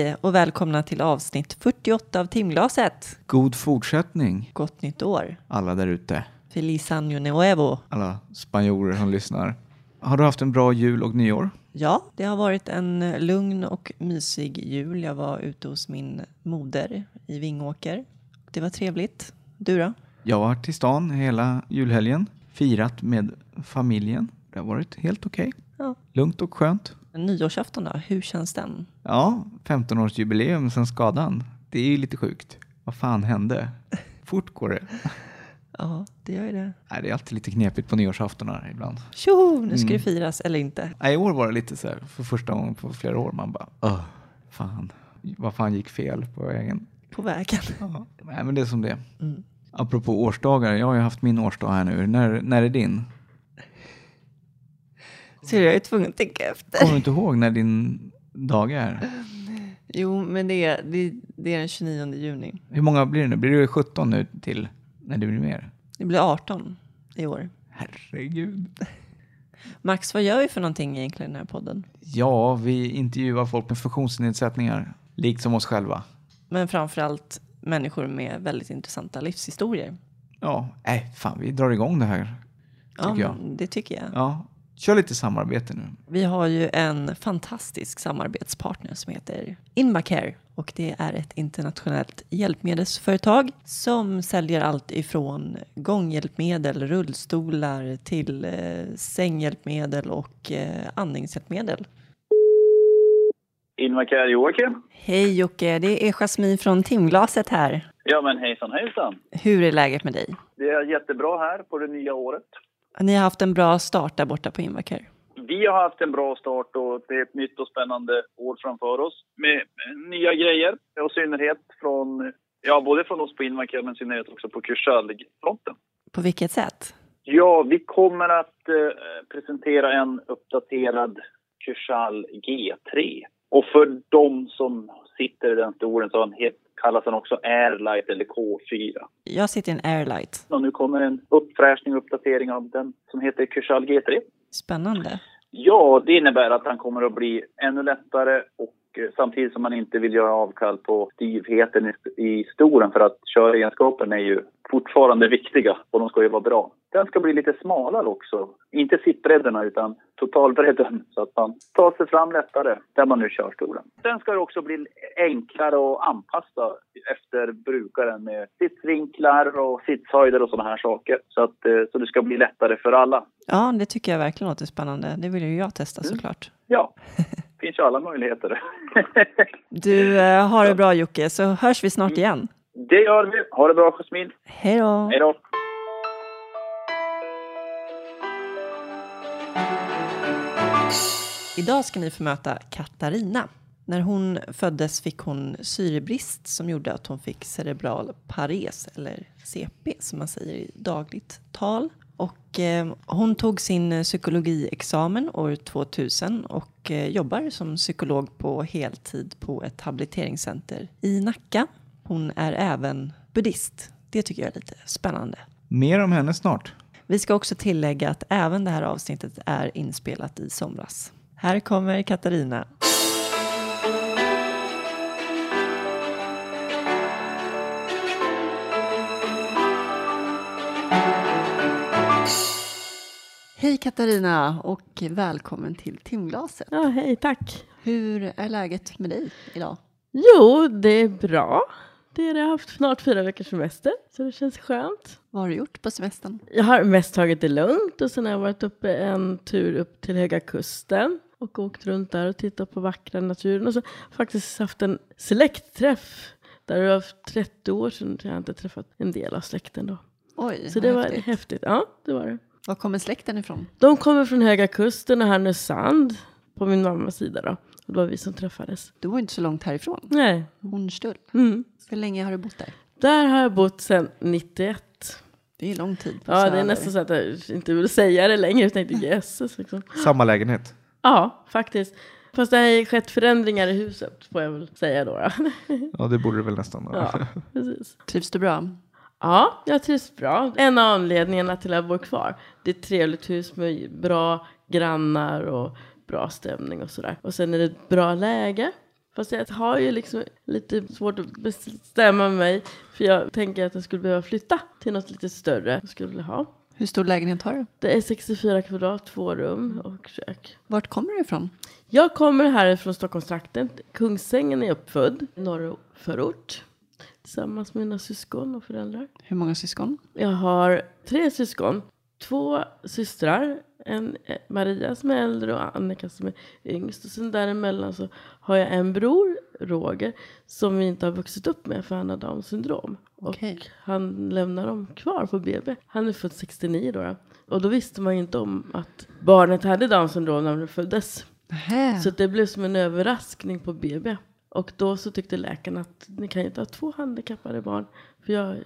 Hej och välkomna till avsnitt 48 av timglaset. God fortsättning Gott nytt år. alla där ute. Feliz año nuevo. Alla spanjorer som lyssnar. Har du haft en bra jul och nyår? Ja, det har varit en lugn och mysig jul. Jag var ute hos min moder i Vingåker. Det var trevligt. Du då? Jag har varit i stan hela julhelgen. Firat med familjen. Det har varit helt okej. Ja. Lugnt och skönt. Nyårsafton då, hur känns den? Ja, 15-årsjubileum sen skadan. Det är ju lite sjukt. Vad fan hände? Fort går det. Ja, det gör ju det. Nej, det är alltid lite knepigt på nyårsaftonar ibland. Tjoho, nu ska Mm. det firas eller inte. Nej, I år var det lite så här, för första gången på flera år, man bara, Åh, fan, vad fan gick fel på vägen? På vägen. Ja. Nej, men det är som det. Mm. Apropå årsdagar, jag har ju haft min årsdag här nu. När, när är din? Så jag är tvungen att tänka efter. Kommer du inte ihåg när din dag är? Jo, men det är, det, det är den 29 juni. Hur många blir det nu? Blir det 17 nu till när det blir mer? Det blir 18 i år. Herregud. Max, vad gör vi för någonting egentligen i den här podden? Ja, vi intervjuar folk med funktionsnedsättningar, likt som oss själva. Men framförallt människor med väldigt intressanta livshistorier. Ja, nej, fan, vi drar igång det här. Ja, jag. det tycker jag. Ja, kör lite samarbete nu. Vi har ju en fantastisk samarbetspartner som heter Invacare och det är ett internationellt hjälpmedelsföretag som säljer allt ifrån gånghjälpmedel, rullstolar till eh, sänghjälpmedel och eh, andningshjälpmedel. Invacare Joakim. Hej Jocke, det är Jasmin från Timglaset här. Ja men hejsan hejsan. Hur är läget med dig? Det är jättebra här på det nya året. Ni har haft en bra start där borta på Invacare. Vi har haft en bra start och det är ett nytt och spännande år framför oss med nya grejer. Och synnerhet från, ja både från oss på Invacare men i synnerhet också på Kursalg-fronten. På vilket sätt? Ja, vi kommer att eh, presentera en uppdaterad Kursal G3. Och för de som sitter i den stolen så het- kallas den också Airlight eller K4. Jag sitter i en Airlight. Och nu kommer en uppfräschning och uppdatering av den som heter Kursal G3. Spännande. Ja, det innebär att han kommer att bli ännu lättare och samtidigt som man inte vill göra avkall på styvheten i, stolen för att köregenskapen är ju fortfarande viktiga och de ska ju vara bra. Den ska bli lite smalare också. Inte sittbredderna utan totalbredden så att man tar sig fram lättare där man nu kör stolen. Den ska ju också bli enklare att anpassa efter brukaren med sittvinklar och sittshöjder och sådana här saker. Så att eh, så det ska bli lättare för alla. Ja, det tycker jag verkligen låter spännande. Det vill ju jag testa såklart. Ja, det finns ju alla möjligheter. Du, eh, har det bra Jocke, så hörs vi snart igen. det gör vi. Ha det bra, Jasmin. Hej då! Hej då. Idag ska ni få möta Katarina. När hon föddes fick hon syrebrist som gjorde att hon fick cerebral pares, eller CP som man säger i dagligt tal. Och eh, hon tog sin psykologiexamen år 2000 och eh, jobbar som psykolog på heltid på ett habiliteringscenter i Nacka. Hon är även buddhist. Det tycker jag är lite spännande. Mer om henne snart. Vi ska också tillägga att även det här avsnittet är inspelat i somras. Här kommer Katarina. Hej Katarina och välkommen till timglaset. Ja, hej, tack. Hur är läget med dig idag? Jo, det är bra. Det är det. Jag har haft snart fyra veckors semester, så det känns skönt. Vad har du gjort på semestern? Jag har mest tagit det lugnt och sen har jag varit uppe en tur upp till Höga Kusten och åkt runt där och tittat på vackra naturen och så faktiskt haft en släktträff där det var 30 år sedan jag inte träffat en del av släkten då. Oj, Så det var häftigt. häftigt. Ja, det var det. Var kommer släkten ifrån? De kommer från Höga Kusten och Härnösand på min mammas sida då. Och det var vi som träffades. Du var inte så långt härifrån. Nej. Hornstull. Mm. Hur länge har du bott där? Där har jag bott sedan 91. Det är lång tid. På Ja, det är nästan så att jag inte vill säga det längre. Jag tänkte jösses liksom. Samma lägenhet. Ja, faktiskt. Fast det har skett förändringar i huset får jag väl säga då. då. Ja, det borde det väl nästan. Ja, precis. Trivs du bra? Ja, jag trivs bra. En av anledningarna till att jag bor kvar. Det är ett trevligt hus med bra grannar och bra stämning och sådär. Och sen är det ett bra läge. Fast jag har ju liksom lite svårt att bestämma mig. För jag tänker att jag skulle behöva flytta till något lite större. Jag skulle vilja ha. Hur stor lägenhet har du? Det är 64 kvadrat, två rum och kök. Vart kommer du ifrån? Jag kommer härifrån Stockholmstrakten. Kungsängen är uppfödd. Norrförort. Tillsammans med mina syskon och föräldrar. Hur många syskon? Jag har tre syskon. Två systrar. En eh, Maria som är äldre och Annika som är yngst. Och sen däremellan så har jag en bror, Roger, som vi inte har vuxit upp med för han har Downs syndrom. Okej. Och han lämnar dem kvar på BB. Han är född 69 då. Och då visste man ju inte om att barnet hade Downs syndrom när det föddes. Nähä. Så det blev som en överraskning på BB. Och då så tyckte läkaren att ni kan ju inte ha två handikappade barn. För jag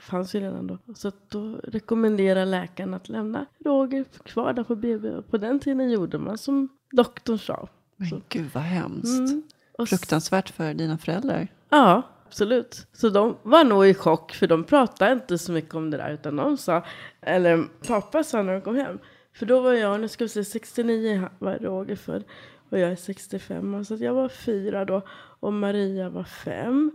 fanns ju redan då. Så då rekommenderar läkaren att lämna Roger kvar där på BB. Och på den tiden gjorde man som doktorn sa. Men gud vad hemskt. Mm. Och Fruktansvärt för dina föräldrar. Ja, absolut. Så de var nog i chock för de pratade inte så mycket om det där. Utan de sa, eller pappa sa när de kom hem. För då var jag, nu ska vi se, 69 var Roger född. Och jag är 65. Så att jag var fyra då. Och Maria var fem.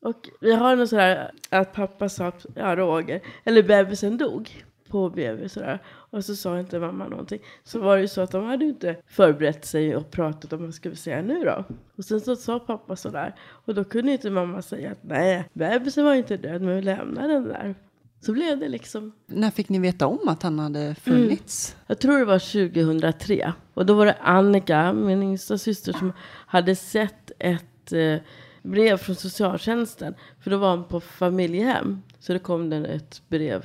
Och vi har något sådär att pappa sa att ja, Roger, eller bebisen dog på BB sådär. Och så sa inte mamma någonting. Så var det ju så att de hade inte förberett sig och pratat om vad ska vi säga nu då. Och sen så sa pappa sådär. Och då kunde inte mamma säga att nej, bebisen var inte död men vi lämnar den där. Så blev det liksom. När fick ni veta om att han hade funnits? Jag tror det var 2003. Och då var det Annika, min yngsta syster, som hade sett ett eh, brev från socialtjänsten. För då var hon på familjehem. Så det kom det ett brev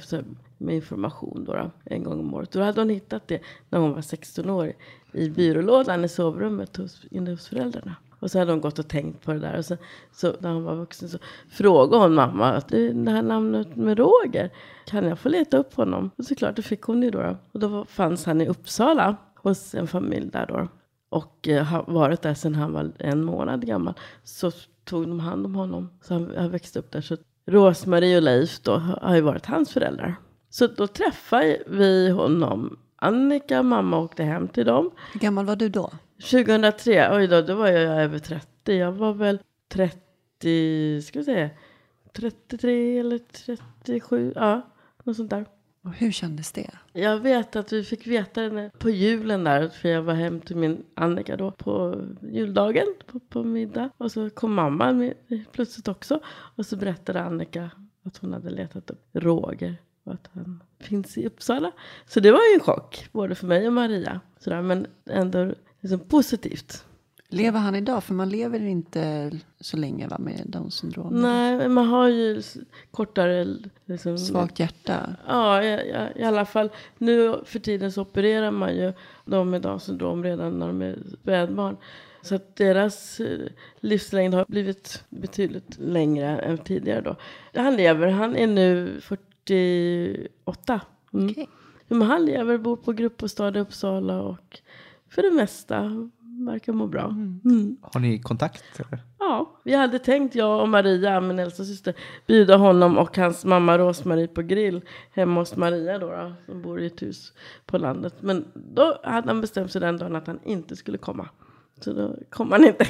med information då, en gång om året. Då hade hon hittat det när hon var 16 år i byrålådan i sovrummet hos, inne hos föräldrarna. Och så hade hon gått och tänkt på det där. Och sen, så när hon var vuxen så frågade hon mamma att det här namnet med Roger, kan jag få leta upp honom? Och såklart, det fick hon ju då. Och då fanns han i Uppsala hos en familj där då. Och eh, har varit där sedan han var en månad gammal. Så tog de hand om honom. Så han har växt upp där. Så Rosmarie och Leif då har har ju varit hans föräldrar. Så då träffade vi honom. Annika, mamma åkte hem till dem. Hur gammal var du då? 2003, oj då, då var jag över 30. Jag var väl 30, ska vi säga, 33 eller 37, ja, något sånt där. Och hur kändes det? Jag vet att vi fick veta det på julen där, för jag var hem till min Annika då på juldagen på, på middag. Och så kom mamma med, plötsligt också. Och så berättade Annika att hon hade letat upp Roger att han finns i Uppsala. Så det var ju en chock, både för mig och Maria. Sådär, men ändå liksom positivt. Lever han idag? För man lever inte så länge va, med Downs syndrom. Nej, men man har ju kortare... Liksom, Svagt hjärta. Ja, i, i, alla fall. Nu för tiden så opererar man ju de med Downs syndrom redan när de är spädbarn. Så att deras eh, livslängd har blivit betydligt längre än tidigare då. Han lever, han är nu 48. Mm. Ja, men han lever, bor på gruppbostad i Uppsala och för det mesta verkar må bra. Mm. Har ni kontakt? Eller? Ja, vi hade tänkt, jag och Maria, min äldsta syster, bjuda honom och hans mamma Rosmarie på grill hemma hos Maria då, då, som bor i ett hus på landet. Men då hade han bestämt sig den dagen att han inte skulle komma. Så då kom han inte.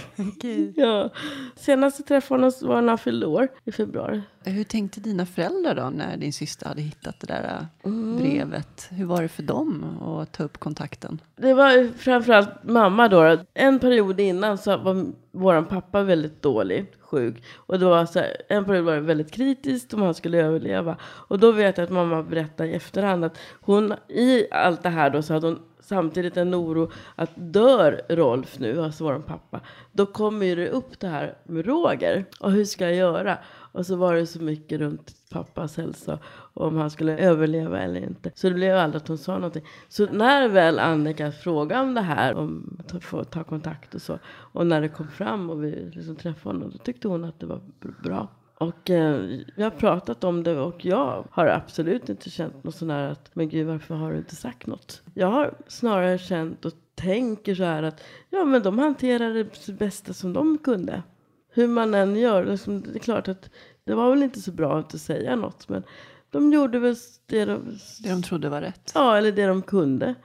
ja. Senast jag träffade honom var när han fyllde år i februari. Hur tänkte dina föräldrar då när din syster hade hittat det där äh, Mm. brevet? Hur var det för dem att ta upp kontakten? Det var framförallt mamma då. En period innan så var vår pappa väldigt dålig, sjuk. Och det var så här, en period var det väldigt kritiskt om han skulle överleva. Och då vet jag att mamma berättade i efterhand att hon i allt det här då så hade hon samtidigt en oro att dör Rolf nu, alltså vår pappa, då kommer ju det upp det här med Roger. Och hur ska jag göra? Och så var det så mycket runt pappas hälsa och om han skulle överleva eller inte. Så det blev aldrig att hon sa någonting. Så när väl Annika frågade om det här, om att få ta kontakt och så, och när det kom fram och vi liksom träffade honom, då tyckte hon att det var bra. Och eh, vi har pratat om det och jag har absolut inte känt något sån här att men gud varför har du inte sagt något? Jag har snarare känt och tänker så här att ja men de hanterade det bästa som de kunde. Hur man än gör, liksom, det är klart att det var väl inte så bra att inte säga något men de gjorde väl det de, Det de trodde var rätt. ja, eller det de kunde.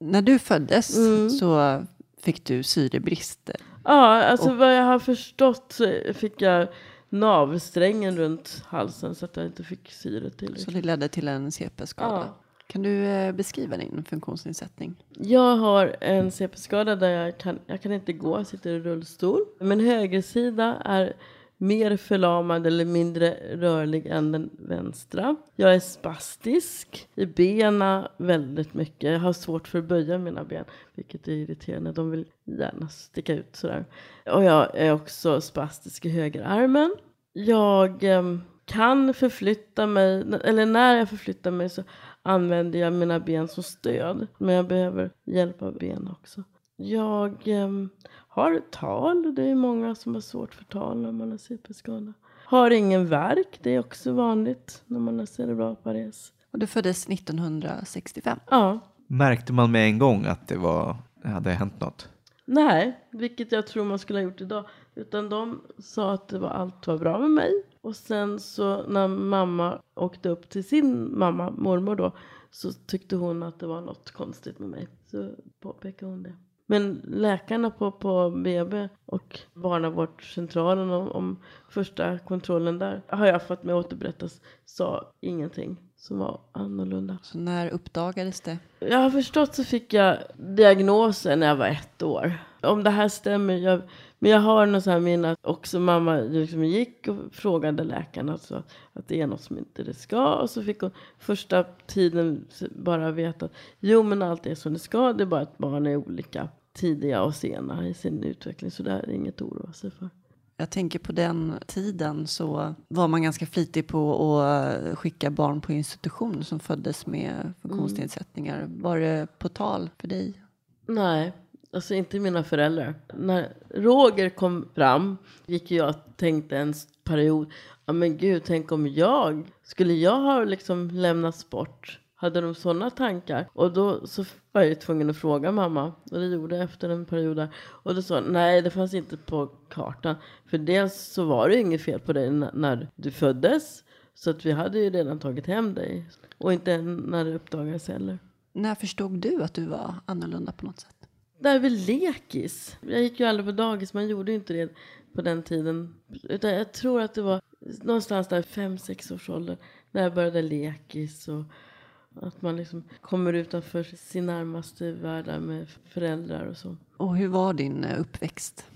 När du föddes Mm. så fick du syrebrist. Ja, alltså Och- vad jag har förstått så fick jag navelsträngen runt halsen så att jag inte fick syre Så tillräckligt. det ledde till en CP-skada. Ja. Kan du eh, beskriva din funktionsnedsättning? Jag har en CP-skada där jag kan, jag kan inte gå, jag sitter i rullstol. Min högersida är mer förlamad eller mindre rörlig än den vänstra. Jag är spastisk i benen väldigt mycket. Jag har svårt för att böja mina ben, vilket är irriterande. De vill gärna sticka ut sådär. Och jag är också spastisk i högerarmen. Jag eh, kan förflytta mig, eller när jag förflyttar mig så använder jag mina ben som stöd. Men jag behöver hjälp av ben också. Jag eh, har tal. Det är många som har svårt för tal när man har CP-skada. Har ingen värk. Det är också vanligt när man har cerebral pares. Och du föddes 1965. Ja, Märkte man med en gång att det var, hade hänt något? nej, vilket jag tror man skulle ha gjort idag. Utan de sa att det var, allt var bra med mig. Och sen så när mamma åkte upp till sin mamma, mormor då, så tyckte hon att det var något konstigt med mig. Så påpekade hon det. Men läkarna på, på BB och barnavårdscentralen om, om första kontrollen där har jag fått mig återberättas sa ingenting som var annorlunda. Så när uppdagades det? Jag har förstått så fick jag diagnosen när jag var ett år. Om det här stämmer, jag, men jag har något så här minne att också mamma liksom gick och frågade läkarna så att det är något som inte det ska. Och så fick hon första tiden bara veta att jo men allt är som det ska, det är bara att barn är olika tidiga och sena i sin utveckling. Så det är inget att oroa sig för. Jag tänker på den tiden så var man ganska flitig på att skicka barn på institution som föddes med funktionsnedsättningar. Var det på tal för dig? Nej, alltså inte mina föräldrar. När Roger kom fram gick jag och tänkte en period, ja men gud, tänk om jag, skulle jag ha liksom lämnats bort? Hade de sådana tankar? Och då så var jag ju tvungen att fråga mamma. Och det gjorde jag efter en period där. Och då sa nej det fanns inte på kartan. För dels så var det ju inget fel på dig när du föddes. Så att vi hade ju redan tagit hem dig. Och inte när det uppdagades heller. När förstod du att du var annorlunda på något sätt? Där vid lekis. Jag gick ju aldrig på dagis, man gjorde ju inte det på den tiden. Utan jag tror att det var någonstans där fem sex års ålder när jag började lekis. Och att man liksom kommer utanför sin närmaste värld med föräldrar och så. Och hur var din eh, uppväxt?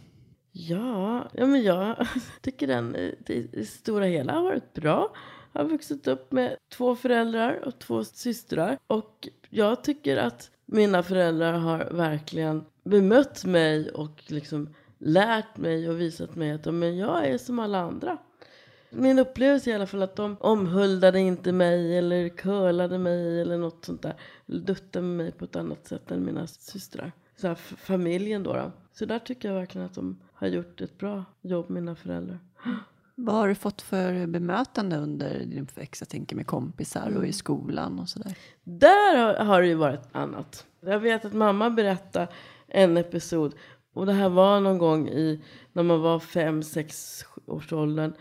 Ja, ja men jag tycker den i det i det stora hela har varit bra. Jag har vuxit upp med två föräldrar och två systrar. Och jag tycker att mina föräldrar har verkligen bemött mig och liksom lärt mig och visat mig att men jag är som alla andra. Min upplevelse i alla fall att de omhuldade inte mig eller curlade mig eller något sånt där. Eller duttade med mig på ett annat sätt än mina systrar. Så här, familjen då, då. Så där tycker jag verkligen att de har gjort ett bra jobb, mina föräldrar. Vad har du fått för bemötande under din uppväxt? Jag tänker med kompisar och i skolan och sådär. Där har, har det ju varit annat. Jag vet att mamma berättade en episod. Och det här var någon gång i, när man var fem, sex års åldern.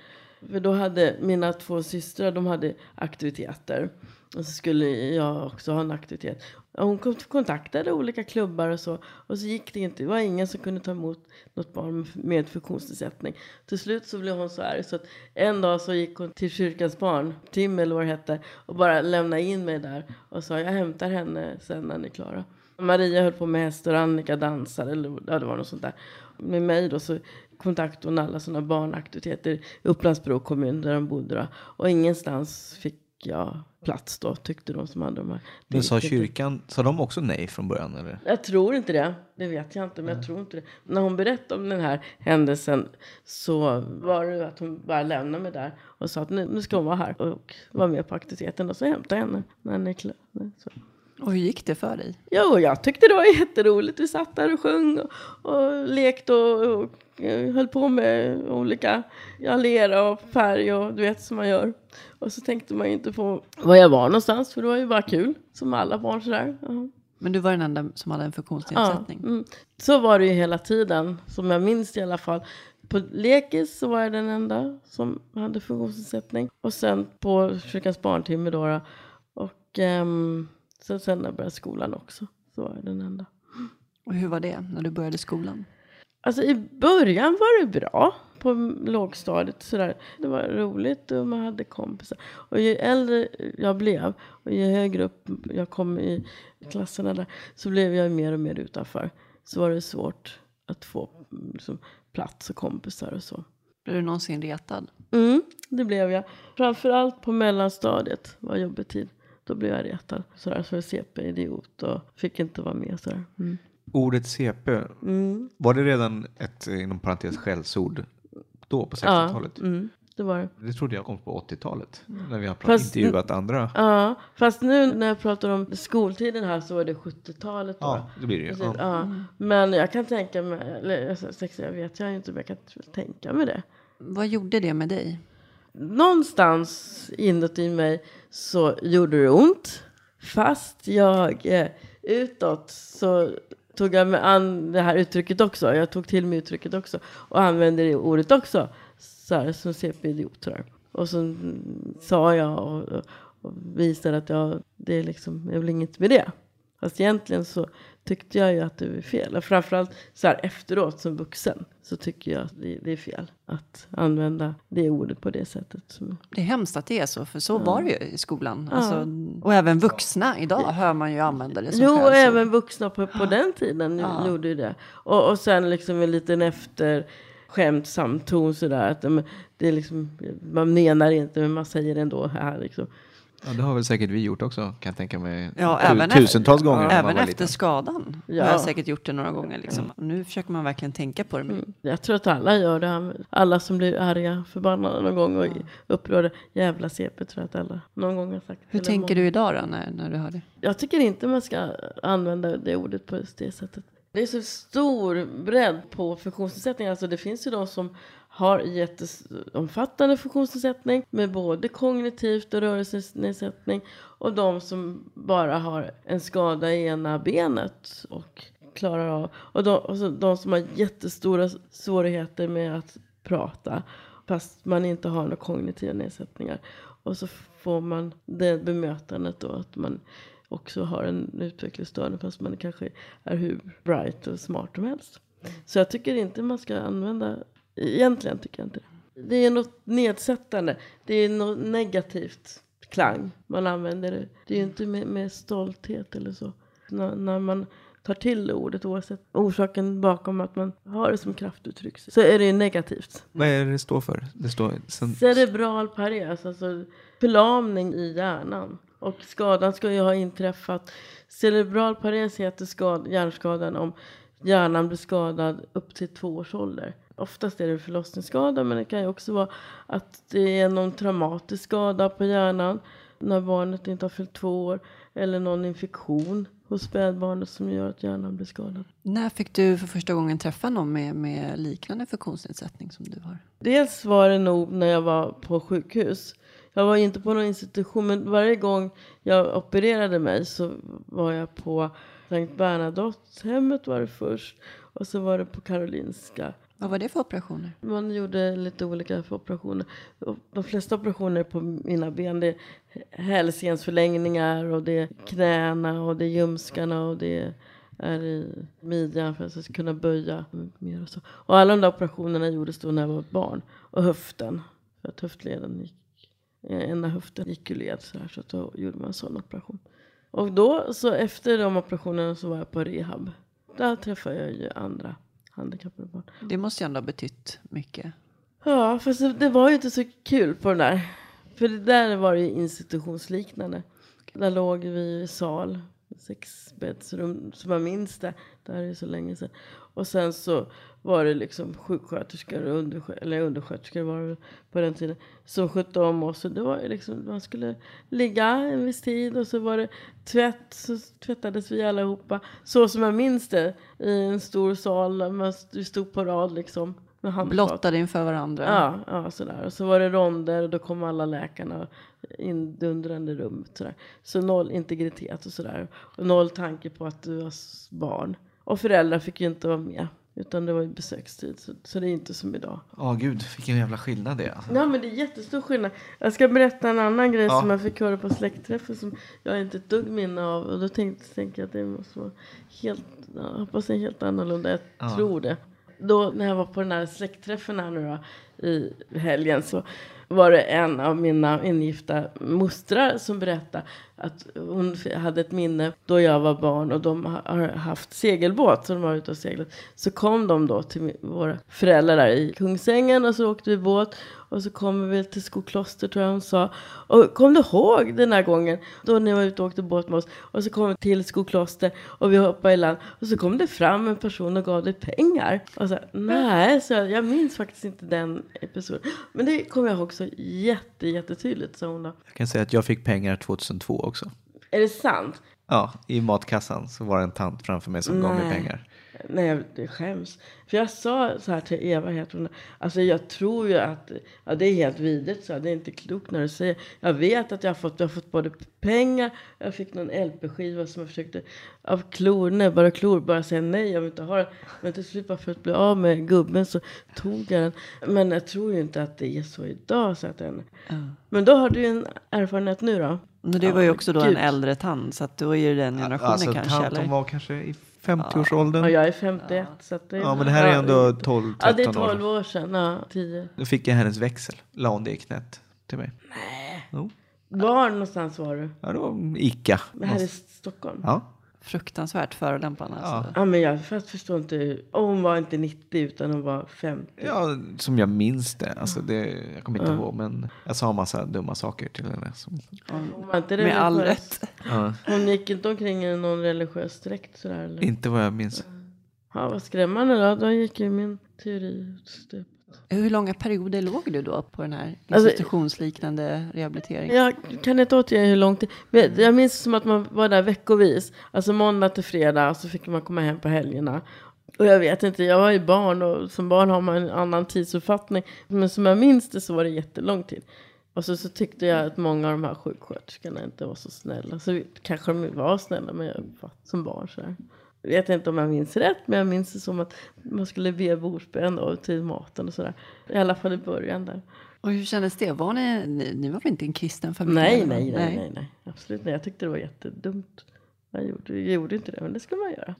För då hade mina två systrar, de hade aktiviteter. Och så skulle jag också ha en aktivitet. Och Hon kontaktade olika klubbar och så. Och så gick det inte. Det var ingen som kunde ta emot något barn med funktionsnedsättning. Till slut så blev hon så arg så att en dag så gick hon till kyrkans barn, Tim eller vad det hette, och bara lämnade in mig där och sa jag hämtar henne sen när ni är klara. Maria höll på med hästar och Annika dansade eller ja, det var något sånt där. Med mig då så kontaktade hon alla sådana barnaktiviteter i Upplandsbro kommun där de bodde då. Och ingenstans fick jag plats då tyckte de som hade de här. Men sa kyrkan, sa de också nej från början eller? Jag tror inte det. Det vet jag inte, men jag tror inte det. När hon berättade om den här händelsen så var det att hon bara lämnade mig där och sa att nu, nu ska hon vara här och vara med på aktiviteten och så hämta henne när ni är klara. Så. Och hur gick det för dig? Jo, jag tyckte det var jätteroligt. Vi satt där och sjöng och, och lekte och, och eh, höll på med olika ja, lera och färg och du vet som man gör. Och så tänkte man ju inte på var jag var någonstans för det var ju bara kul som alla barn sådär. Ja. Men du var den enda som hade en funktionsnedsättning. Ja, mm. Så var det ju hela tiden, som jag minns i alla fall. På lekis så var jag den enda som hade funktionsnedsättning. Och sen på kyrkans barntimme då. då. Och ehm, sen, sen när jag började skolan också så var jag den enda. Och hur var det när du började skolan? Alltså i början var det bra på lågstadiet. Sådär. Det var roligt och man hade kompisar. Och ju äldre jag blev och ju högre upp jag kom i klasserna där så blev jag mer och mer utanför. Så var det svårt att få liksom, plats och kompisar och så. Blev du någonsin retad? Mm, det blev jag. Framförallt på mellanstadiet var jobbig tid. Då blev jag retad. Sådär, så CP-idiot och fick inte vara med. Sådär. Mm. Ordet CP, Mm. var det redan ett inom parentes skällsord då på 60-talet? Ja, mm, det var det. Det trodde jag kom på 80-talet. När vi har Fast- intervjuat andra. Ja, fast nu när jag pratar om skoltiden här så var det 70-talet då. Ja, det blir det ju. Precis, Ja. ja. Men jag kan tänka mig, eller alltså, sex, jag vet jag inte, men jag kan tänka mig det. Vad gjorde det med dig? Någonstans inuti mig så gjorde det ont. Fast jag eh, utåt så tog jag med an det här uttrycket också. Jag tog till mig uttrycket också. Och använde det ordet också. Så här, som CP-idiot. Och så sa jag och, och, och visade att jag, det är liksom, jag vill inget med det. Fast egentligen så tyckte jag ju att det var fel. Och framförallt så här efteråt som vuxen så tycker jag att det, det är fel att använda det ordet på det sättet. Som, Det är hemskt att det är så, för så var det ju i skolan. Alltså, och även vuxna idag hör man ju använda det som jo, och skällsord. även vuxna på, på den tiden Ja. gjorde ju det. Och, och sen liksom en liten efter skämtsam ton sådär. Att det är liksom, man menar inte men man säger ändå här liksom. Ja, det har väl säkert vi gjort också, kan jag tänka mig. Ja, Tu- även tusentals efter, gånger man Även efter liten. skadan Ja. har jag säkert gjort det några gånger. Liksom. Och Nu försöker man verkligen tänka på det. Men Mm. Jag tror att alla gör det. Alla som blir arga, förbannade någon gång och upprörda. Jävla CP tror jag att alla någon gång har sagt. Hur Eller tänker många. du idag då, när, när du hör det? Jag tycker inte man ska använda det ordet på just det sättet. Det är så stor bredd på funktionsnedsättningar. Alltså det finns ju de som har jätteomfattande funktionsnedsättning med både kognitivt och rörelsenedsättning och de som bara har en skada i ena benet och klarar av och de, och de som har jättestora svårigheter med att prata fast man inte har några kognitiva nedsättningar. Och så får man det bemötandet då att man också har en utvecklingsstörning fast man kanske är hur bright och smart som helst. Så jag tycker inte man ska använda, egentligen tycker jag inte det. Det är något nedsättande, det är något negativt klang man använder det. Det är ju inte med, med stolthet eller så. När, när man tar till ordet oavsett orsaken bakom att man har det som kraftuttryck så är det ju negativt. Vad är det det står för? Det står... Sen, Cerebral pares, alltså förlamning i hjärnan. Och skadan ska ju ha inträffat. Cerebral pares heter skad, hjärnskadan om hjärnan blir skadad upp till två års ålder. Oftast är det förlossningsskada men det kan ju också vara att det är någon traumatisk skada på hjärnan när barnet inte har fyllt två år. Eller någon infektion hos spädbarnet som gör att hjärnan blir skadad. När fick du för första gången träffa någon med, med liknande funktionsnedsättning som du har? Dels var det nog när jag var på sjukhus. Jag var inte på någon institution, men varje gång jag opererade mig så var jag på Sankt Bernadotthemmet var det först. Och så var det på Karolinska. Vad var det för operationer? Man gjorde lite olika för operationer. De flesta operationer på mina ben det är hälsensförlängningar och det är knäna och det är ljumskarna och det är i midjan för att jag ska kunna böja mer och så. Och alla de där operationerna gjordes då när jag var barn. Och höften, för att höftleden gick, ena höften gick ur led så här så då gjorde man en sån operation. Och då så efter de operationerna så var jag på rehab. Där träffade jag ju andra handikappade barn. Det måste ju ändå ha betytt mycket. Ja, fast det, det var ju inte så kul på den där. För det där var ju institutionsliknande. Där låg vi i sal, sexbäddsrum, som jag minns det. Det här är ju så länge sedan. Och sen så var det liksom sjuksköterskor och underskö eller undersköterskor var det på den tiden. Som skötte om oss. Och det var liksom, man skulle ligga en viss tid och så var det tvätt. Så tvättades vi allihopa. Så som jag minns det. I en stor sal där man st- stod på rad liksom. Med. Blottade inför varandra. Ja, ja sådär. Och så var det ronder och då kom alla läkarna indundrande rummet. Sådär. Så noll integritet och sådär. Och noll tanke på att du var barn. Och föräldrar fick ju inte vara med. Utan det var ju besökstid. Så, så det är inte som idag. Ja, gud, vilken jävla skillnad det är. Alltså. Ja men det är jättestor skillnad. Jag ska berätta en annan grej Ja. som jag fick höra på släktträffen som jag inte ett dugg minne av. Och då tänkte, tänkte jag att det måste vara helt, jag hoppas det är helt annorlunda. Jag Ja. tror det. Då när jag var på den här släktträffen här nu då, i helgen så var det en av mina ingifta mostrar som berättade att hon hade ett minne då jag var barn och de har haft segelbåt så de var ute och seglat. Så kom de då till våra föräldrar i Kungsängen och så åkte vi båt och så kommer vi till Skokloster tror jag hon sa. Och kom du ihåg den här gången då ni var ute och åkte båt med oss och så kom vi till Skokloster och vi hoppade i land och så kom det fram en person och gav dig pengar. Och så, nej, så jag, jag minns faktiskt inte den episoden. Men det kommer jag ihåg så jätte, jättetydligt sa hon då. Jag kan säga att jag fick pengar 2002 också. Är det sant? Ja, i matkassan så var det en tant framför mig som gav mig Nej. pengar. Nej, jag det skäms. För jag sa så här till Eva, heter hon. Alltså jag tror ju att, ja det är helt vidrigt så det är inte klokt när du säger. Jag vet att jag har fått, jag har fått både pengar, jag fick någon LP-skiva som jag försökte av klor, näbbar och klor, bara säga nej jag vill inte ha den. Men till slut bara för att bli av med gubben så tog jag den. Men jag tror ju inte att det är så idag. Så att den, Men då har du ju en erfarenhet nu då? Men det var ju också då en Gud. äldre tant, så att då är det den generationen Alltså, kanske. tant, eller? hon var kanske i 50-årsåldern. Ja, Ja, jag är 51 så att det men det här är ändå 12-13 Ja, det är år. 12 år sedan. Ja, 10. Då fick jag hennes växel. La hon det i knät till mig. Jo. Var någonstans var du? Ja, det var Ica. Det här är Stockholm. Ja. Ja. Fruktansvärt förolämpande. Alltså. Ja. men jag fast förstår inte. hur- Och hon var inte 90 utan hon var 50. ja, som jag minns det. Alltså det jag kommer inte ihåg, men jag sa en massa dumma saker till henne. Som, Hon var inte Med all rätt. ja, Hon gick inte omkring i någon religiös dräkt sådär eller? inte vad jag minns. Ja, vad skrämmande då. Då gick ju min teori stup. Hur långa perioder låg du då på den här Alltså- institutionsliknande rehabiliteringen? Jag kan inte återge hur långt det... men Jag minns som att man var där veckovis. Alltså måndag till fredag så fick man komma hem på helgerna. Och jag vet inte, jag var ju barn och som barn har man en annan tidsuppfattning. Men som jag minns det så var det jättelång tid. Och så, så tyckte jag att många av de här sjuksköterskorna inte var så snälla. Så kanske de var snälla men jag var som barn så här. Jag vet inte om jag minns rätt men jag minns det som att man skulle be bordsbön till maten och sådär. I alla fall i början där. Och hur kändes det? Var ni, ni, ni var väl inte en kristen familj? Nej, nej, nej, nej, nej. Absolut nej. Jag tyckte det var jättedumt. Jag gjorde, jag gjorde inte det, men det ska man göra.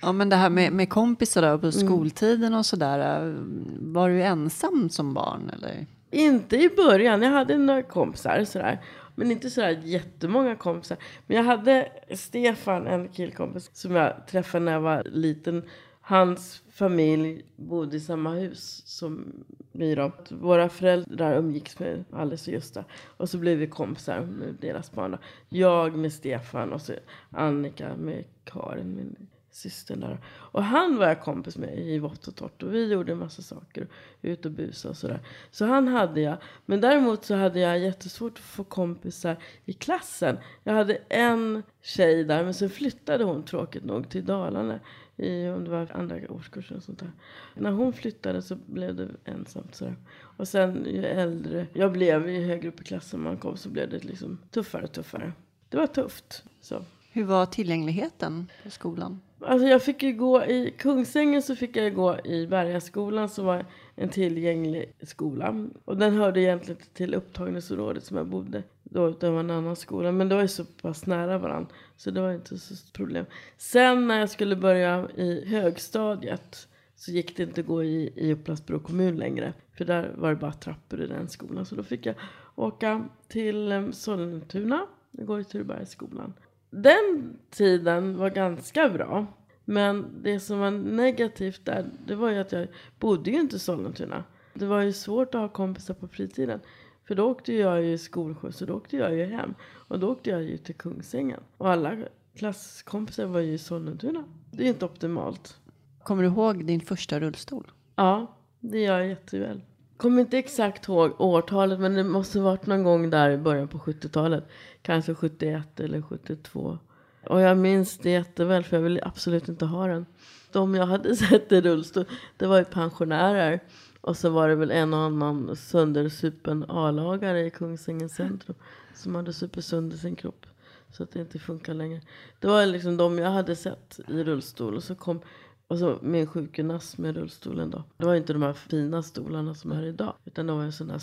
Ja, men det här med, med kompisar då, Mm. på skoltiden och sådär. Var du ensam som barn eller? Inte i början. Jag hade några kompisar sådär. Men inte sådär jättemånga kompisar. Men jag hade Stefan, en killkompis, som jag träffade när jag var liten. Hans familj bodde i samma hus som vi då. Våra föräldrar umgicks med Alice och Gösta. Och så blev vi kompisar med deras barn. Då. Jag med Stefan och så Annika med Karin, systern där. Och han var jag kompis med i vått och torrt. Och vi gjorde en massa saker. Ut och busa och sådär. Så han hade jag. Men däremot så hade jag jättesvårt att få kompisar i klassen. Jag hade en tjej där. Men sen flyttade hon tråkigt nog till Dalarna. I, om det var andra årskursen och sånt där. När hon flyttade så blev det ensamt sådär. Och sen ju äldre jag blev, ju högre upp i klassen man kom så blev det liksom tuffare och tuffare. Det var tufft. Så. Hur var tillgängligheten på skolan? Alltså jag fick ju gå i Kungsängen så fick jag gå i Bergaskolan som var en tillgänglig skola. Och den hörde egentligen inte till upptagningsområdet som jag bodde då utan det var en annan skola. Men det var ju så pass nära varandra så det var inte så stort problem. Sen när jag skulle börja i högstadiet så gick det inte att gå i, i Upplands-Bro kommun längre. För där var det bara trappor i den skolan. Så då fick jag åka till eh, Sollentuna. Jag går i Turebergsskolan. Den tiden var ganska bra. Men det som var negativt där, det var ju att jag bodde ju inte i Sollentuna. Det var ju svårt att ha kompisar på fritiden. För då åkte jag ju i skolskjuts och då åkte jag ju hem. Och då åkte jag ju till Kungsängen. Och alla klasskompisar var ju i Sollentuna. Det är inte optimalt. Kommer du ihåg din första rullstol? Ja, det gör jag jätteväl. Kommer inte exakt ihåg årtalet men det måste varit någon gång där i början på 70-talet. Kanske 71 eller 72. Och jag minns det jätteväl för jag ville absolut inte ha den. De jag hade sett i rullstol, det var ju pensionärer. Och så var det väl en och annan söndersupen A-lagare i Kungsängen centrum. Som hade supit sönder sin kropp. Så att det inte funkar längre. Det var liksom de jag hade sett i rullstol. Och så kom och så med en sjukgymnast med rullstolen då. Det var inte de här fina stolarna som är här idag. Utan det var en sån här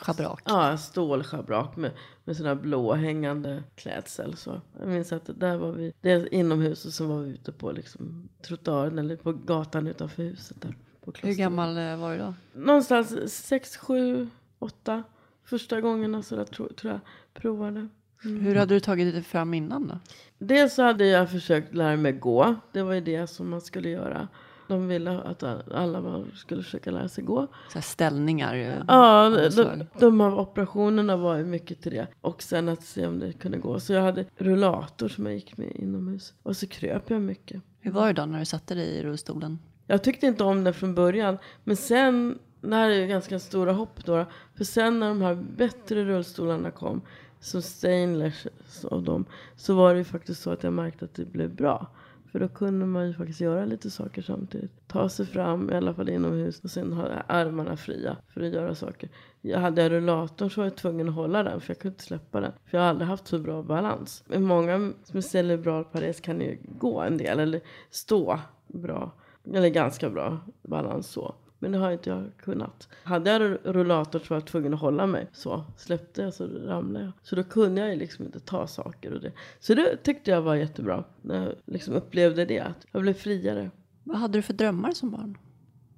Schabrak. Ja, stålschabrak med, med här blåhängande klädsel. Så. Jag minns att där var vi, det är inomhus och så var vi ute på liksom, trottoaren eller på gatan utanför huset. Där, på Hur gammal eh, var du då? Någonstans sex, sju, åtta. Första gången så där, tror, tror jag provade. Hur hade du tagit dig fram innan då? Dels så hade jag försökt lära mig gå. Det var ju det som man skulle göra. De ville att alla skulle försöka lära sig gå. Så här ställningar? eh, Ja, de, de här operationerna var ju mycket till det. Och sen att se om det kunde gå. Så jag hade rullator som jag gick med inomhus. Och så kröp jag mycket. Hur var det då när du satte dig i rullstolen? Jag tyckte inte om det från början. Men sen, det här är ju ganska stora hopp då. För sen när de här bättre rullstolarna kom, som Stainless av dem, så var det ju faktiskt så att jag märkte att det blev bra. För då kunde man ju faktiskt göra lite saker samtidigt. Ta sig fram, i alla fall inomhus, och sen ha armarna fria för att göra saker. Jag hade jag rullatorn så var jag tvungen att hålla den, för jag kunde inte släppa den. För jag har aldrig haft så bra balans. Men många med cerebral pares kan ju gå en del, eller stå bra. Eller ganska bra balans så. Men det har inte jag kunnat. Hade jag ru- rullator så var jag tvungen att hålla mig. Så släppte jag så ramlade jag. Så då kunde jag ju liksom inte ta saker och det. Så det tyckte jag var jättebra. När jag liksom upplevde det. Att jag blev friare. Vad hade du för drömmar som barn?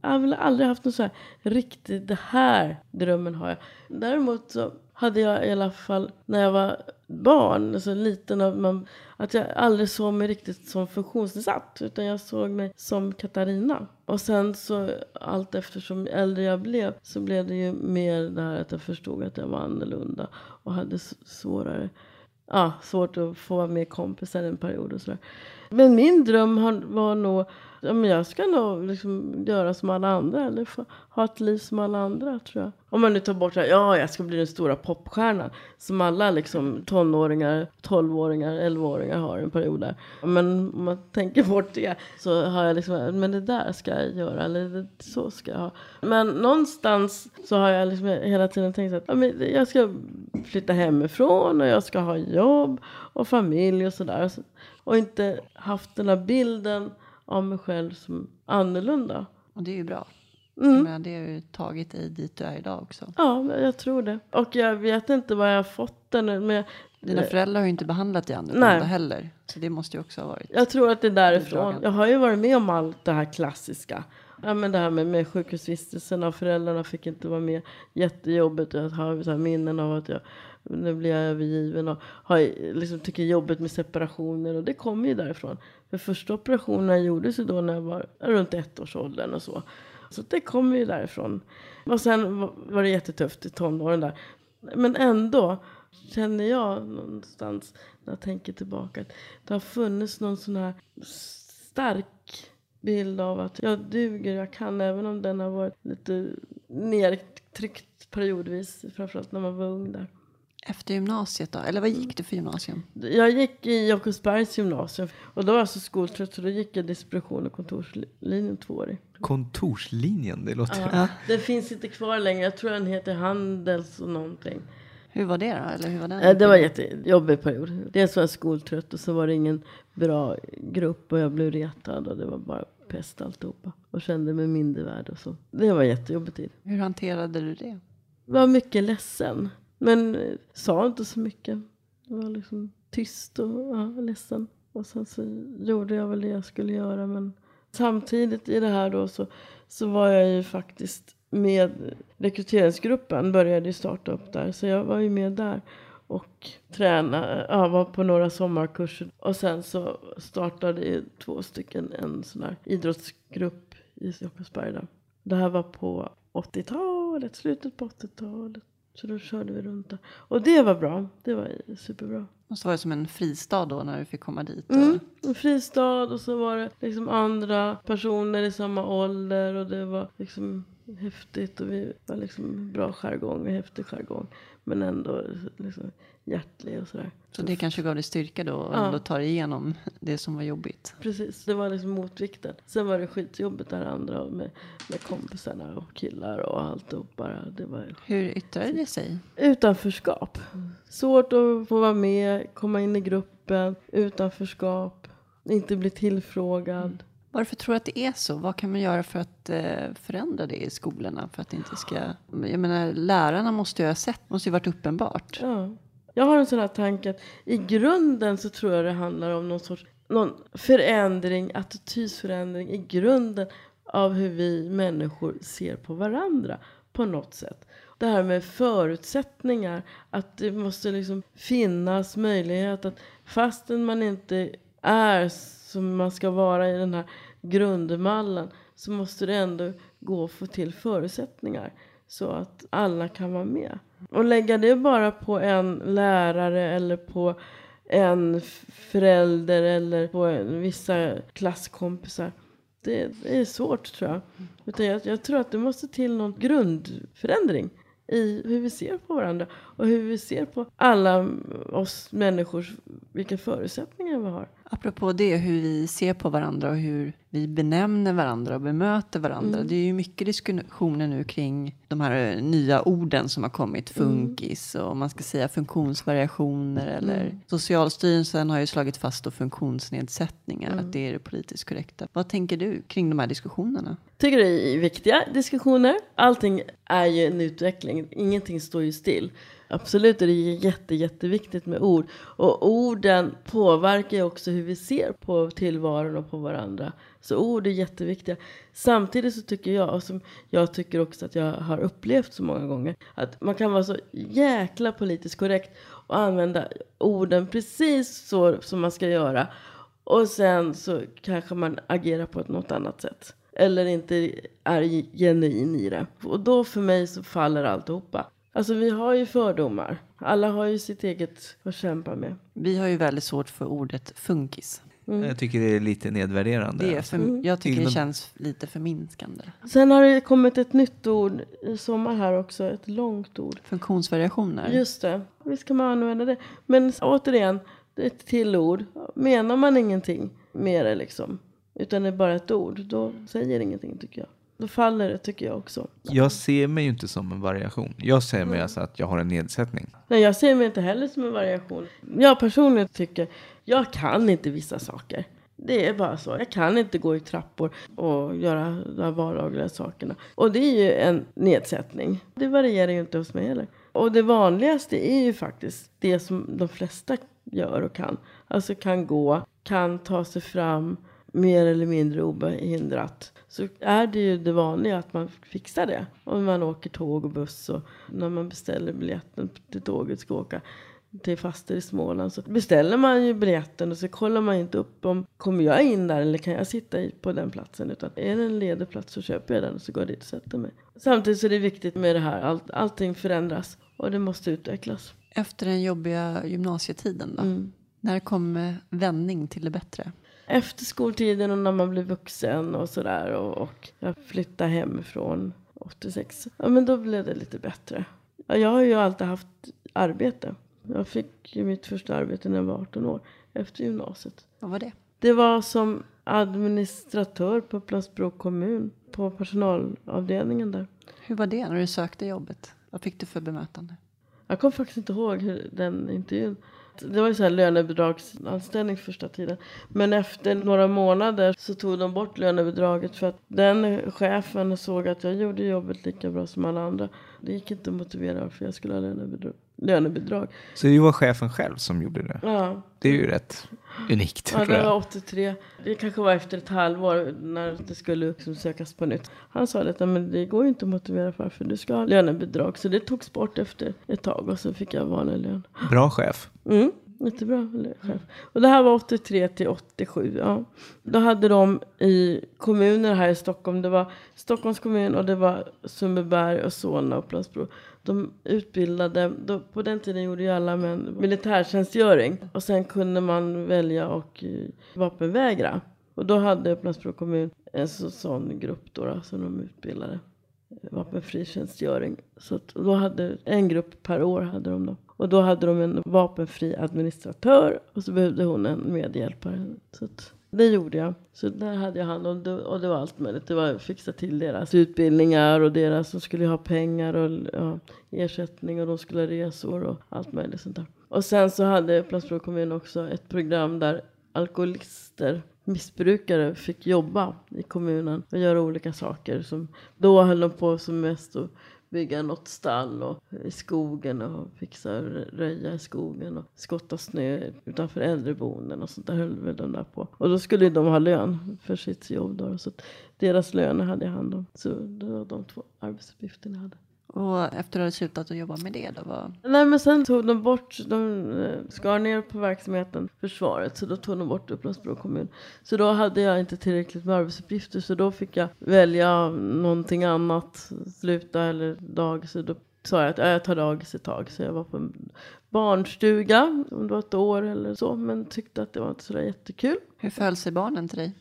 Jag har väl aldrig haft någon så här riktigt, det här drömmen har jag. Däremot så hade jag i alla fall när jag var barn, alltså liten, att, man, att jag aldrig såg mig riktigt som funktionsnedsatt. Utan jag såg mig som Katarina. Och sen så allt eftersom äldre jag blev så blev det ju mer det här att jag förstod att jag var annorlunda och hade svårare ja, svårt att få vara med kompisar en period och sådär. Men min dröm var nog, ja, men jag ska nog liksom göra som alla andra eller få, ha ett liv som alla andra tror jag. Om man nu tar bort det här, ja jag ska bli den stora popstjärnan som alla liksom tonåringar, 12-åringar, 11-åringar har en period där. Men om man tänker bort det så har jag liksom, men det där ska jag göra eller det, så ska jag ha. Men någonstans så har jag liksom hela tiden tänkt att ja, men jag ska flytta hemifrån och jag ska ha jobb och familj och sådär. Och inte haft den här bilden av mig själv som annorlunda. Och det är ju bra. Mm. Jag menar, det har ju tagit dig dit du är idag också. Ja, men jag tror det. Och jag vet inte var jag har fått den. Men jag, Dina föräldrar har ju inte behandlat dig annorlunda Nej. heller. Så det måste ju också ha varit. jag tror att det är därifrån. Jag har ju varit med om allt det här klassiska. Ja, men det här med, med sjukhusvistelserna. Föräldrarna fick inte vara med. Jättejobbigt att ha så minnen av att jag nu blir jag övergiven och har, liksom, tycker det är jobbigt med separationer. Och det kommer ju därifrån. För första operationerna gjordes ju då när jag var runt ettårsåldern och så. Så det kommer ju därifrån. Och sen var det jättetufft i tonåren där. Men ändå känner jag någonstans när jag tänker tillbaka att det har funnits någon sån här stark bild av att jag duger, jag kan även om den har varit lite nedtryckt periodvis, framförallt när man var ung där. Efter gymnasiet då? Eller vad gick du för gymnasium? Jag gick i Jakobsbergs gymnasium och då var jag så skoltrött så då gick jag distribution och kontorslinjen tvåårig. Kontorslinjen, det låter... Ja. Den finns inte kvar längre, jag tror den heter Handels och någonting. Hur var det då? Eller hur var den? Eh, Det var en jättejobbig period. Dels var jag skoltrött och så var det ingen bra grupp och jag blev retad och det var bara pest alltihopa. Och kände mig mindre värd och så. Det var en jättejobbig tid. Hur hanterade du det? var mycket ledsen. Men eh, sa inte så mycket. Det var liksom tyst och ja, ledsen. Och sen så gjorde jag väl det jag skulle göra. Men samtidigt i det här då så, så var jag ju faktiskt med rekryteringsgruppen. Började ju starta upp där. Så jag var ju med där. Och tränade, ja, var på några sommarkurser. Och sen så startade ju två stycken en sån här idrottsgrupp i Jakobsberg. Där. Det här var på 80-talet, slutet på 80-talet. Så då körde vi runt där. Och det var bra. Det var superbra. Och så var det som en fristad då när du fick komma dit? Och... Mm, en fristad och så var det liksom andra personer i samma ålder och det var liksom häftigt och vi var liksom bra jargong och häftig jargong. Men ändå liksom hjärtlig och sådär. Så det kanske gav dig styrka då och Ja. ändå ta igenom det som var jobbigt? Precis, det var liksom motvikten. Sen var det skitjobbigt där andra med, med kompisarna och killar och alltihop bara. Det var Hur yttrade det sig? Utanförskap. Svårt att få vara med, komma in i gruppen, utanförskap, inte bli tillfrågad. Varför tror du att det är så? Vad kan man göra för att eh, förändra det i skolorna? För att det inte ska... Jag menar, lärarna måste ju ha sett, måste ju varit uppenbart. Ja. Jag har en sån här tanke att i grunden så tror jag det handlar om någon sorts någon förändring, attitydsförändring i grunden av hur vi människor ser på varandra på något sätt. Det här med förutsättningar, att det måste liksom finnas möjlighet att fastän man inte är som man ska vara i den här grundmallen så måste det ändå gå att få till förutsättningar så att alla kan vara med. Och lägga det bara på en lärare eller på en förälder eller på vissa klasskompisar. Det, är svårt tror jag. Utan jag. Jag tror att det måste till någon grundförändring i hur vi ser på varandra och hur vi ser på alla oss människor, vilka förutsättningar vi har. Apropå det, hur vi ser på varandra och hur vi benämner varandra och bemöter varandra. Mm. Det är ju mycket diskussioner nu kring de här nya orden som har kommit. Mm. Funkis och man ska säga funktionsvariationer. Mm. Eller Socialstyrelsen har ju slagit fast då funktionsnedsättningar. Mm. Att det är det politiskt korrekta. Vad tänker du kring de här diskussionerna? tycker det är viktiga diskussioner. Allting är ju en utveckling. Ingenting står ju still. Absolut är det jätte, jätteviktigt med ord. Och orden påverkar ju också hur vi ser på tillvaron och på varandra. Så ord är jätteviktiga. Samtidigt så tycker jag, och som jag tycker också att jag har upplevt så många gånger, att man kan vara så jäkla politiskt korrekt och använda orden precis så som man ska göra. Och sen så kanske man agerar på ett något annat sätt. Eller inte är genuin i det. Och då för mig så faller alltihopa. Alltså vi har ju fördomar. Alla har ju sitt eget att kämpa med. Vi har ju väldigt svårt för ordet funkis. Mm. Jag tycker det är lite nedvärderande. Det är för, mm. Jag tycker det känns lite förminskande. Sen har det kommit ett nytt ord i sommar här också. Ett långt ord. Funktionsvariationer. Just det. Visst kan man använda det. Men återigen, ett till ord. Menar man ingenting med det liksom. Utan det är bara ett ord. Då säger det ingenting tycker jag. Då faller det tycker jag också. Jag ser mig ju inte som en variation. Jag ser mig mm. alltså att jag har en nedsättning. Nej, jag ser mig inte heller som en variation. Jag personligen tycker, jag kan inte vissa saker. Det är bara så. Jag kan inte gå i trappor och göra de vardagliga sakerna. Och det är ju en nedsättning. Det varierar ju inte hos mig heller. Och det vanligaste är ju faktiskt det som de flesta gör och kan. Alltså kan gå, kan ta sig fram mer eller mindre obehindrat så är det ju det vanliga att man fixar det. Om man åker tåg och buss och när man beställer biljetten till tåget ska åka till faster i Småland så beställer man ju biljetten och så kollar man inte upp om kommer jag in där eller kan jag sitta på den platsen utan är det en ledig plats så köper jag den och så går jag dit och sätter mig. Samtidigt så är det viktigt med det här, All, allting förändras och det måste utvecklas. Efter den jobbiga gymnasietiden då? Mm. När kom vändning till det bättre? Efter skoltiden och när man blir vuxen och sådär och, och jag flyttade hemifrån 86. Ja men då blev det lite bättre. Ja, jag har ju alltid haft arbete. Jag fick ju mitt första arbete när jag var 18 år efter gymnasiet. Vad var det? Det var som administratör på Upplandsbro kommun på personalavdelningen där. Hur var det när du sökte jobbet? Vad fick du för bemötande? Jag kommer faktiskt inte ihåg hur den intervjun det var ju så här lönebidragsanställning första tiden. Men efter några månader så tog de bort lönebidraget för att den chefen såg att jag gjorde jobbet lika bra som alla andra. Det gick inte att motivera varför jag skulle ha lönebidrag lönebidrag. Så det var chefen själv som gjorde det? Ja. Det är ju rätt unikt. Ja, det var 83. Det kanske var efter ett halvår när det skulle liksom sökas på nytt. Han sa att men det går ju inte att motivera varför du ska ha lönebidrag. Så det togs bort efter ett tag och så fick jag vanlig lön. Bra chef. Mm. Jättebra chef. Och det här var 83 till 87. Ja. Då hade de i kommuner här i Stockholm. Det var Stockholms kommun och det var Sundbyberg och Solna och Upplandsbro. De utbildade, då, på den tiden gjorde ju alla män militärtjänstgöring. Och sen kunde man välja och eh, vapenvägra. Och då hade Upplandsbro kommun en så, sån grupp då, då som de utbildade. Eh, vapenfri tjänstgöring. Så då hade en grupp per år hade de då. Och då hade de en vapenfri administratör och så behövde hon en medhjälpare. Så det gjorde jag. Så där hade jag hand om det, och det var allt möjligt. Det var att fixa till deras utbildningar och deras som skulle ha pengar och ja, ersättning och de skulle ha resor och allt möjligt sånt där. Och sen så hade Upplandsbro kommun också ett program där alkoholister, missbrukare fick jobba i kommunen och göra olika saker. Som, då höll de på som mest att bygga något stall och, i skogen och fixa röja i skogen och skotta snö utanför äldreboenden och sånt där höll väl de där på. Och då skulle de ha lön för sitt jobb då. Så att deras löner hade jag hand om. Så det var de två arbetsuppgifterna jag hade. Och efter att hade slutat att jobba med det då? Var... Nej men sen tog de bort, de eh, skar ner på verksamheten, försvaret, så då tog de bort Upplands kommun. Så då hade jag inte tillräckligt med arbetsuppgifter så då fick jag välja någonting annat, sluta eller dag. Så då sa jag att jag tar dagis ett tag. Så jag var på en barnstuga, om det var ett år eller så, men tyckte att det var inte så jättekul. Hur föll sig barnen till dig?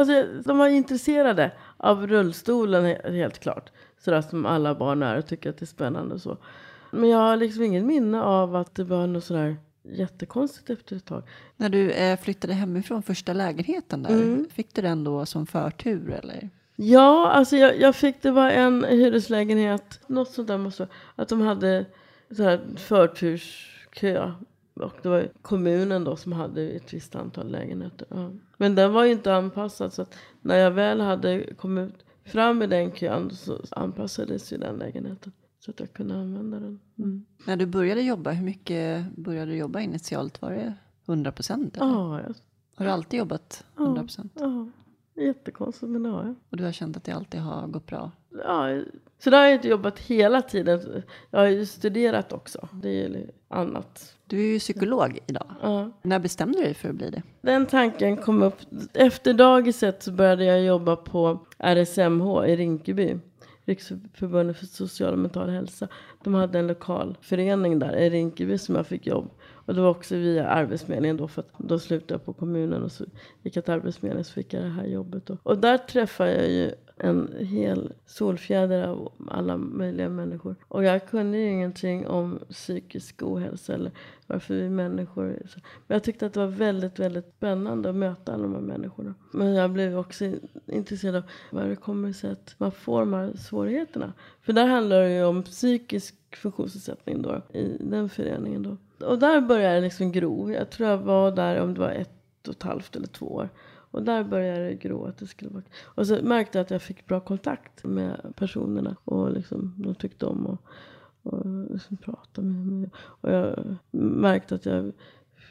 Alltså, de var intresserade av rullstolen helt klart. Sådär som alla barn är och tycker att det är spännande och så. Men jag har liksom inget minne av att det var något sådär jättekonstigt efter ett tag. När du eh, flyttade hemifrån första lägenheten där, mm. fick du den då som förtur eller? Ja, alltså jag, jag fick, det var en hyreslägenhet, något sånt där måste att de hade så här förturskö. Och det var kommunen då som hade ett visst antal lägenheter. Ja. Men den var ju inte anpassad så att när jag väl hade kommit fram i den kön så anpassades ju den lägenheten. Så att jag kunde använda den. Mm. När du började jobba, hur mycket började du jobba initialt? Var det 100 procent? Ja. Jag... Har du alltid jobbat 100 procent? Ja, ja. Jättekonstigt men det har jag. Och du har känt att det alltid har gått bra? Ja, så där har jag inte jobbat hela tiden. Jag har ju studerat också. Det är ju annat. Du är ju psykolog idag. Ja. När bestämde du dig för att bli det? Den tanken kom upp. Efter dagiset så började jag jobba på RSMH i Rinkeby. Riksförbundet för social och mental hälsa. De hade en lokal förening där i Rinkeby som jag fick jobb. Och det var också via Arbetsförmedlingen då för att då slutade jag på kommunen och så gick jag till Arbetsförmedlingen så fick jag det här jobbet. Då. Och där träffade jag ju en hel solfjäder av alla möjliga människor. Och jag kunde ju ingenting om psykisk ohälsa eller varför vi människor... Men jag tyckte att det var väldigt, väldigt spännande att möta alla de här människorna. Men jag blev också intresserad av vad det kommer sig att man får de här svårigheterna. För där handlar det ju om psykisk funktionsnedsättning då, i den föreningen då. Och där började det liksom gro. Jag tror jag var där om det var ett och ett halvt eller två år. Och där började det gro att det skulle vara... Och så märkte jag att jag fick bra kontakt med personerna. Och liksom, de tyckte om att och liksom prata med mig. Och jag märkte att jag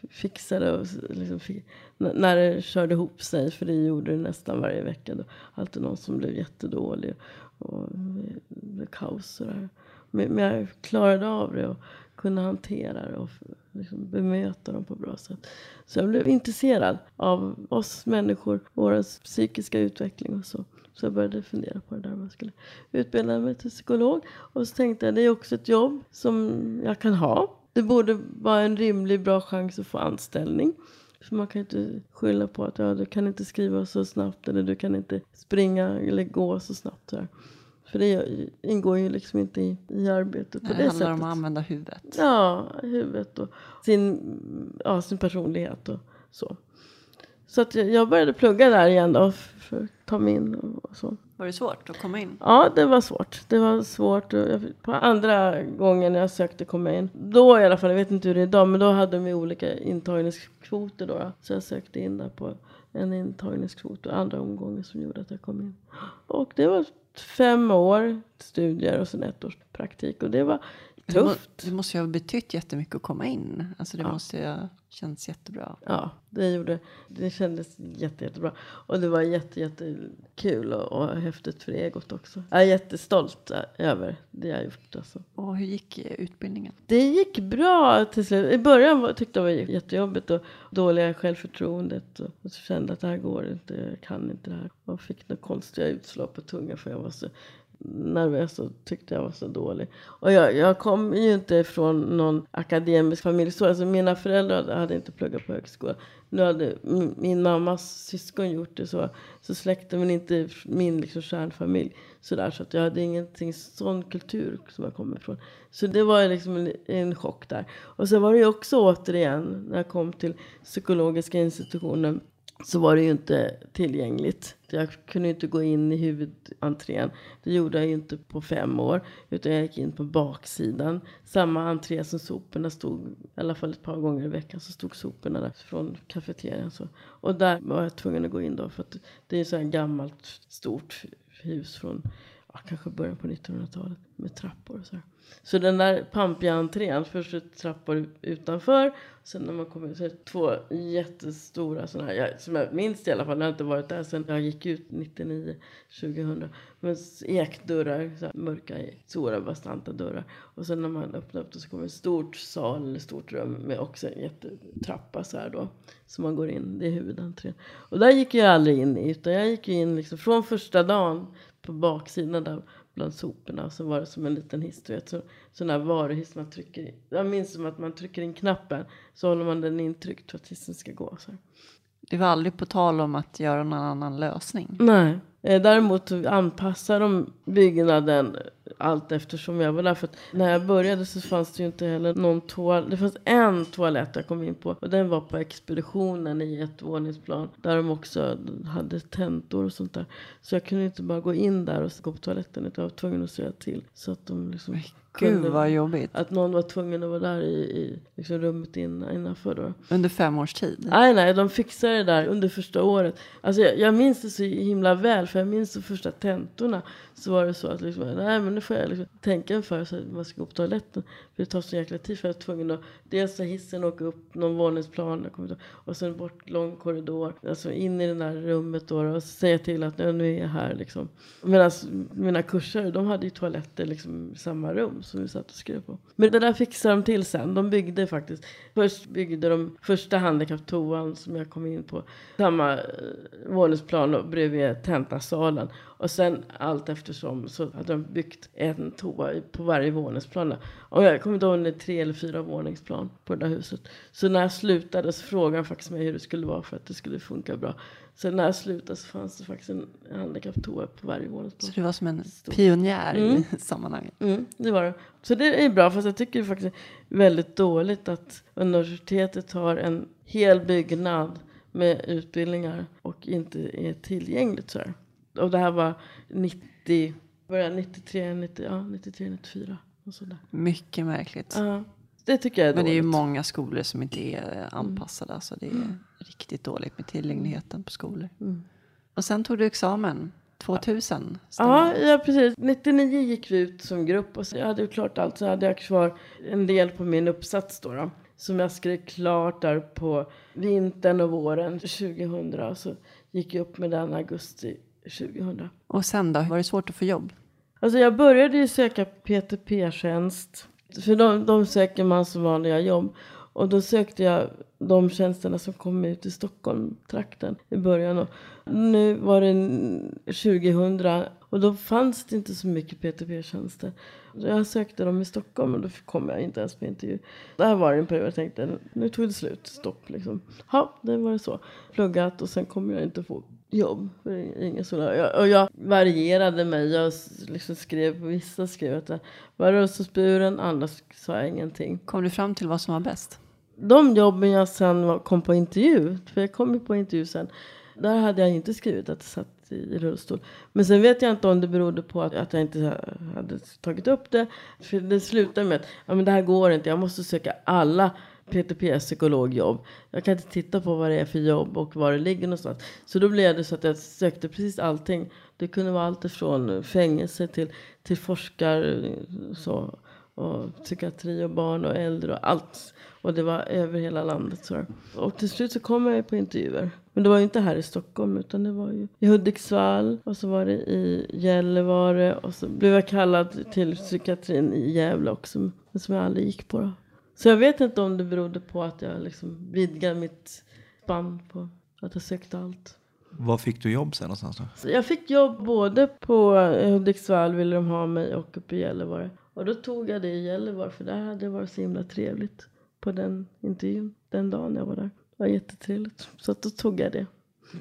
fixade och liksom fick, när det körde ihop sig, för det gjorde det nästan varje vecka. Då, alltid någon som blev jättedålig och det blev kaos och där. Men, men jag klarade av det och kunde hantera det och liksom bemöta dem på bra sätt. Så jag blev intresserad av oss människor, vår psykiska utveckling och så. Så jag började fundera på det där om jag skulle utbilda mig till psykolog. Och så tänkte jag det är också ett jobb som jag kan ha. Det borde vara en rimlig, bra chans att få anställning. För man kan inte skylla på att ja, du kan inte skriva så snabbt eller du kan inte springa eller gå så snabbt. Så för det ingår ju liksom inte i, i arbetet på det, det sättet. handlar om att använda huvudet. Ja, huvudet och sin, ja, sin personlighet och så. Så att jag började plugga där igen då för att ta mig in och så. Var det svårt att komma in? Ja, det var svårt. Det var svårt. På andra gången jag sökte komma in, då i alla fall, jag vet inte hur det är idag, men då hade de olika intagningskvoter då. Så jag sökte in där på en intagningskvot och andra omgången som gjorde att jag kom in. Och det var fem år studier och sen ett års praktik. Och det var tufft. Det, måste ju ha betytt jättemycket att komma in. Alltså det ja. måste ju ha känts jättebra. Ja, det gjorde det. kändes jätte, jättebra. Och det var jätte, jättekul och, och häftigt för egot också. Jag är jättestolt över det jag gjort. Alltså. Och hur gick utbildningen? Det gick bra till slut. I början tyckte jag det var jättejobbigt och dåliga självförtroendet. Och, och så kände att det här går inte, jag kan inte det här. Och fick några konstiga utslag på tungan för jag var så nervös och tyckte jag var så dålig. Och jag, jag kom ju inte från någon akademisk familj. Så, alltså mina föräldrar hade inte pluggat på högskola. Nu hade min mammas syskon gjort det så. Så släkten men inte min liksom, kärnfamilj. Så, där, så att jag hade ingenting sån kultur som jag kommer ifrån. Så det var liksom en, en chock där. Och sen var det ju också återigen när jag kom till psykologiska institutionen så var det ju inte tillgängligt. Jag kunde inte gå in i huvudentrén. Det gjorde jag ju inte på fem år. Utan jag gick in på baksidan. Samma entré som soporna stod, i alla fall ett par gånger i veckan, så stod soporna där från kafeterian. Så. Och där var jag tvungen att gå in då. För att det är så här gammalt, stort hus från ja, kanske början på 1900-talet med trappor och så här. Så den där pampiga entrén, först trappor utanför. Sen när man kommer ut så är det två jättestora sådana här, som jag minns i alla fall, jag har inte varit där sen jag gick ut 99, 2000. Men ekdörrar, så här, mörka, stora, bastanta dörrar. Och sen när man öppnar upp det så kommer ett stort sal eller stort rum med också en jättetrappa så här då. Så man går in, det är huvudentrén. Och där gick jag aldrig in i, utan jag gick in liksom från första dagen på baksidan där bland soporna. Så var det som en liten hiss, du. Så, sån här varuhiss man trycker i. Jag minns som att man trycker in knappen. Så håller man den intryckt för att hissen ska gå. Så. Det var aldrig på tal om att göra någon annan lösning. Nej. Eh, däremot anpassar de byggnaden allt eftersom jag var där. För att när jag började så fanns det ju inte heller någon toalett. Det fanns en toalett jag kom in på. Och den var på expeditionen i ett våningsplan. Där de också hade tentor och sånt där. Så jag kunde inte bara gå in där och gå på toaletten. Utan jag var tvungen att säga till. Så att de liksom Gud vad jobbigt. Att någon var tvungen att vara där i, i liksom rummet in, innanför då. Under fem års tid? Nej, nej, de fixade det där under första året. Alltså jag, jag minns det så himla väl, för jag minns de första tentorna. Så var det så att liksom, nej men nu får jag liksom tänka för så att man ska gå på toaletten. För det tar så jäkla tid, för jag var tvungen att dels ta hissen åka upp någon våningsplan och sen bort lång korridor. Alltså in i det där rummet då och säga till att nu är jag här liksom. Medan alltså, mina kursare, de hade ju toaletter liksom i samma rum som vi satt och skrev på. Men det där fixade de till sen. De byggde faktiskt. Först byggde de första handikapptoan som jag kom in på. Samma eh, våningsplan våningsplan bredvid tentasalen. Och sen allt eftersom så hade de byggt en toa på varje våningsplan. Och jag kommer inte ihåg om det är tre eller fyra våningsplan på det där huset. Så när jag slutade så frågade han faktiskt mig hur det skulle vara för att det skulle funka bra. Så när jag slutade så fanns det faktiskt en handikapptoa på varje våningsplan. Så du var som en pionjär mm. i sammanhanget? Mm, det var det. Så det är bra, fast jag tycker faktiskt det är väldigt dåligt att universitetet har en hel byggnad med utbildningar och inte är tillgängligt så här. Och det här var 90, började 93, 90, ja, 93, 94 och sådär. Mycket märkligt. Ja, det tycker jag är Men det är ju dåligt. många skolor som inte är anpassade. Alltså det är Mm. riktigt dåligt med tillgängligheten på skolor. Mm. Och sen tog du examen 2000. stämmer Ja, ja, precis. 99 gick vi ut som grupp och så jag hade ju klart allt. Så hade jag kvar en del på min uppsats då. då som jag skrev klart där på vintern och våren 2000. Och så gick jag upp med den augusti 2000. Och sen då, var det svårt att få jobb? Alltså jag började ju söka PTP-tjänst. För de, de söker man som vanliga jobb. Och då sökte jag de tjänsterna som kom ut i Stockholm-trakten i början. Och nu var det 2000 och då fanns det inte så mycket PTP-tjänster. Jag sökte dem i Stockholm och då kom jag inte ens på intervju. Där var det en period jag tänkte, nu tog det slut, stopp liksom. Ja, det var det så. Pluggat och sen kommer jag inte få jobb. För Ingen sådana. Jag, och jag varierade mig. Jag liksom skrev på vissa skrev att jag var rullstolsburen, andra sa jag ingenting. Kom du fram till vad som var bäst? De jobben jag sen var, kom på intervju, för jag kom ju på intervju sen. Där hade jag inte skrivit att jag satt i, i rullstol. Men sen vet jag inte om det berodde på att, att jag inte hade tagit upp det. För det slutade med att ja, men det här går inte, jag måste söka alla PTP psykologjobb. Jag kan inte titta på vad det är för jobb och var det ligger någonstans. Så då blev det så att jag sökte precis allting. Det kunde vara allt ifrån fängelse till, till forskar så, och psykiatri och barn och äldre och allt. Och det var över hela landet. Så. Och till slut så kom jag ju på intervjuer. Men det var ju inte här i Stockholm utan det var ju i Hudiksvall och så var det i Gällivare och så blev jag kallad till psykiatrin i Gävle också. Men som jag aldrig gick på då. Så jag vet inte om det berodde på att jag liksom vidgade mitt spann på att jag sökte allt. Var fick du jobb sen någonstans då? Så jag fick jobb både på eh, Hudiksvall ville de ha mig och uppe i Gällivare. Och då tog jag det i Gällivare för där hade det varit så himla trevligt på den intervjun. Den dagen jag var där. Det var jättetrevligt. Så då tog jag det.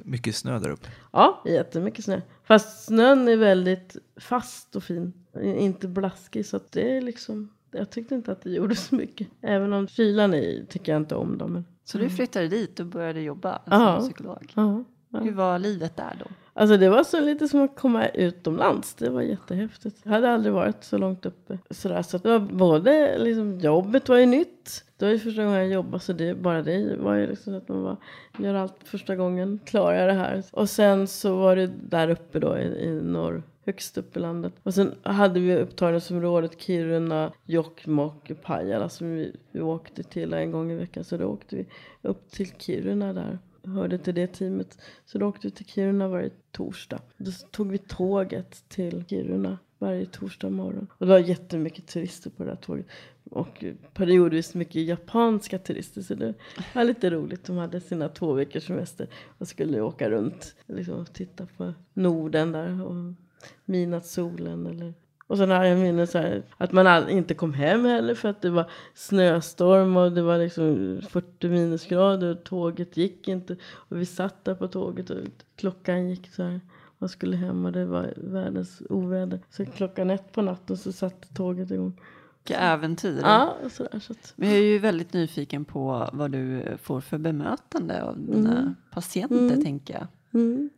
Mycket snö där uppe. Ja, jättemycket snö. Fast snön är väldigt fast och fin. Inte blaskig så att det är liksom. Jag tyckte inte att det gjorde så mycket. Även om kylan är, tycker jag inte om dem. Men Så du flyttade dit och började jobba som psykolog. Ja, ja. Hur var livet där då? Alltså det var så lite som att komma utomlands. Det var jättehäftigt. Jag hade aldrig varit så långt uppe. Sådär. Så det var både, liksom, jobbet var ju nytt. Det var ju första gången jag jobbade så det, bara det var ju liksom att man var, gör allt första gången, klarar jag det här. Och sen så var det där uppe då i, i norr, högst upp i landet. Och sen hade vi upptagningsområdet Kiruna, Jokkmokk, Pajala som vi, vi åkte till en gång i veckan. Så då åkte vi upp till Kiruna där. Hörde till det teamet. Så då åkte vi till Kiruna varje torsdag. Då tog vi tåget till Kiruna varje torsdag morgon. Och det var jättemycket turister på det där tåget. Och periodvis mycket japanska turister. Så det var lite roligt. De hade sina två veckors semester och skulle åka runt liksom, och titta på Norden där. Och midnattssolen eller och sen har jag så här, att man all, inte kom hem heller för att det var snöstorm och det var liksom 40 minusgrader och tåget gick inte. Och vi satt där på tåget och klockan gick så här. Man skulle hem och det var världens oväder. Så klockan ett på natten så satt tåget igång. Vilka äventyr. Ja, och så att, Men jag är ju väldigt nyfiken på vad du får för bemötande av dina patienter, tänker jag. mm.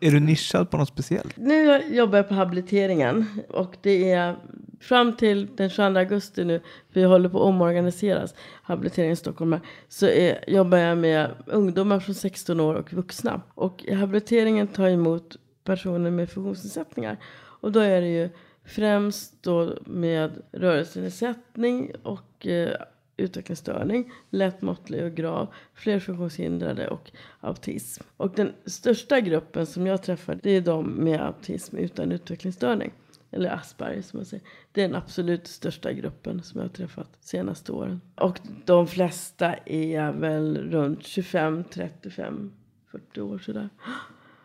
Är du nischad på något speciellt? Nu jobbar jag på habiliteringen och det är fram till den 22 augusti nu, vi håller på att omorganiseras, habilitering i Stockholm så är, jobbar jag med ungdomar från 16 år och vuxna. Och habiliteringen tar emot personer med funktionsnedsättningar. Och då är det ju främst då med rörelsenedsättning och eh, utvecklingsstörning, lätt, måttlig och grav, flerfunktionshindrade och autism. Och den största gruppen som jag träffar det är de med autism utan utvecklingsstörning. Eller Asperger som man säger. Det är den absolut största gruppen som jag har träffat de senaste åren. Och de flesta är väl runt 25, 35, 40 år sådär.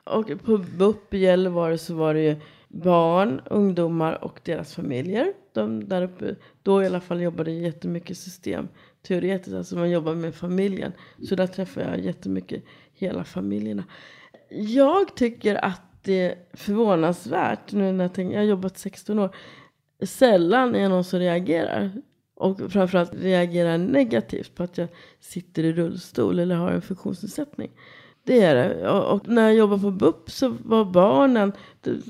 Och på BUP i Gällivare så var det ju barn, ungdomar och deras familjer. De där uppe, då i alla fall jobbade jag jättemycket systemteoretiskt, alltså man jobbar med familjen. Så där träffar jag jättemycket hela familjerna. Jag tycker att det är förvånansvärt, nu när jag tänker, jag har jobbat 16 år, sällan är någon som reagerar. Och framförallt reagerar negativt på att jag sitter i rullstol eller har en funktionsnedsättning. Det är det. Och, och när jag jobbade på BUP så var barnen,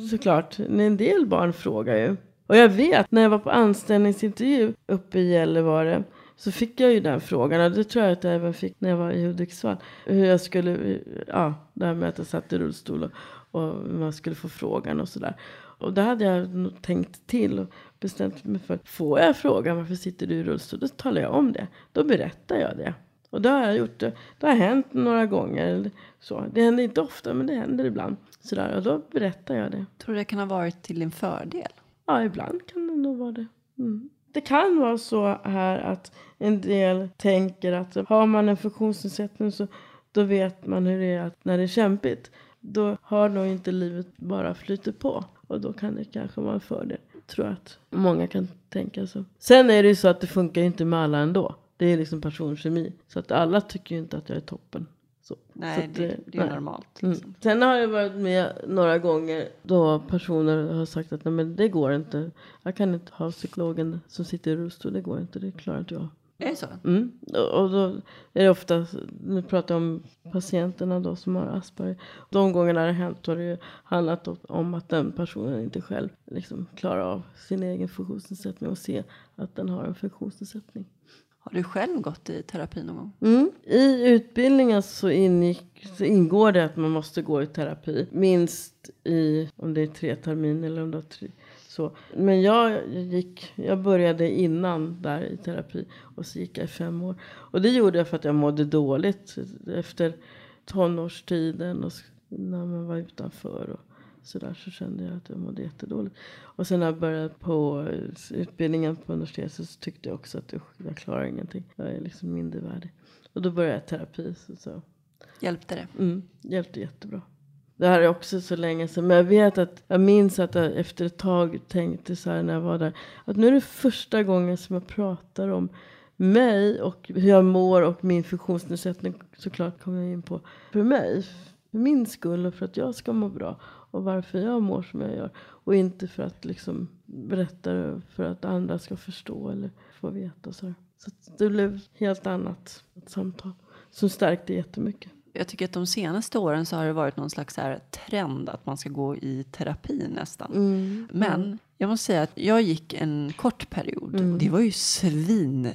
såklart, en del barn frågar ju. Och jag vet, när jag var på anställningsintervju uppe i Gällivare så fick jag ju den frågan. Och det tror jag att jag även fick när jag var i Hudiksvall. Hur jag skulle, ja, det här med att jag satt i rullstol och, och man skulle få frågan och sådär. Och då hade jag nog tänkt till och bestämt mig för, får jag frågan varför sitter du i rullstol? Då talar jag om det. Då berättar jag det. Och det har jag gjort. Det, det har hänt några gånger. Så. Det händer inte ofta men det händer ibland. Sådär, och då berättar jag det. Tror du det kan ha varit till din fördel? Ja, ibland kan det nog vara det. Mm. Det kan vara så här att en del tänker att har man en funktionsnedsättning så då vet man hur det är att när det är kämpigt. Då har nog inte livet bara flyter på. Och då kan det kanske vara en fördel. Tror att många kan tänka så. Sen är det ju så att det funkar inte med alla ändå. Det är liksom personkemi. Så att alla tycker ju inte att jag är toppen. Så. så Nej, att, det, eh, det är nej. normalt. Mm. Liksom. Sen har jag varit med några gånger då personer har sagt att nej men det går inte. Jag kan inte ha psykologen som sitter i rullstol. Det går inte, det klarar inte jag. Är det så? Mm. Och, då är det ofta, nu pratar jag om patienterna då som har Asperger. De gångerna det har hänt har det ju handlat om- att den personen inte själv liksom klarar av sin egen funktionsnedsättning och se att den har en funktionsnedsättning. Har du själv gått i terapi någon gång? Mm. I utbildningen så, ingick, så ingår det att man måste gå i terapi. Minst i, om det är tre terminer eller om det är tre. Så. Men jag, gick, jag började innan där i terapi och så gick jag i fem år. Och det gjorde jag för att jag mådde dåligt efter tonårstiden och när man var utanför. Och så där så kände jag att jag mådde jättedåligt. Och sen när jag började på eh, utbildningen på universitetet så tyckte jag också att jag klarar ingenting. Jag är liksom mindervärdig. Och då började jag terapi. Så, så. Hjälpte det? Mm, hjälpte jättebra. Det här är också så länge sedan. Men jag vet att jag minns att jag efter ett tag tänkte så här när jag var där. Att nu är det första gången som jag pratar om mig och hur jag mår och min funktionsnedsättning såklart kommer jag in på. För mig, för min skull och för att jag ska må bra. Och varför jag mår som jag gör. Och inte för att liksom berätta för att andra ska förstå eller få veta. Så, så det blev helt annat ett samtal. som stärkte jättemycket. Jag tycker att de senaste åren så har det varit någon slags här trend att man ska gå i terapi nästan. Mm. Men jag måste säga att jag gick en kort period. Mm. Det var ju svindyrt.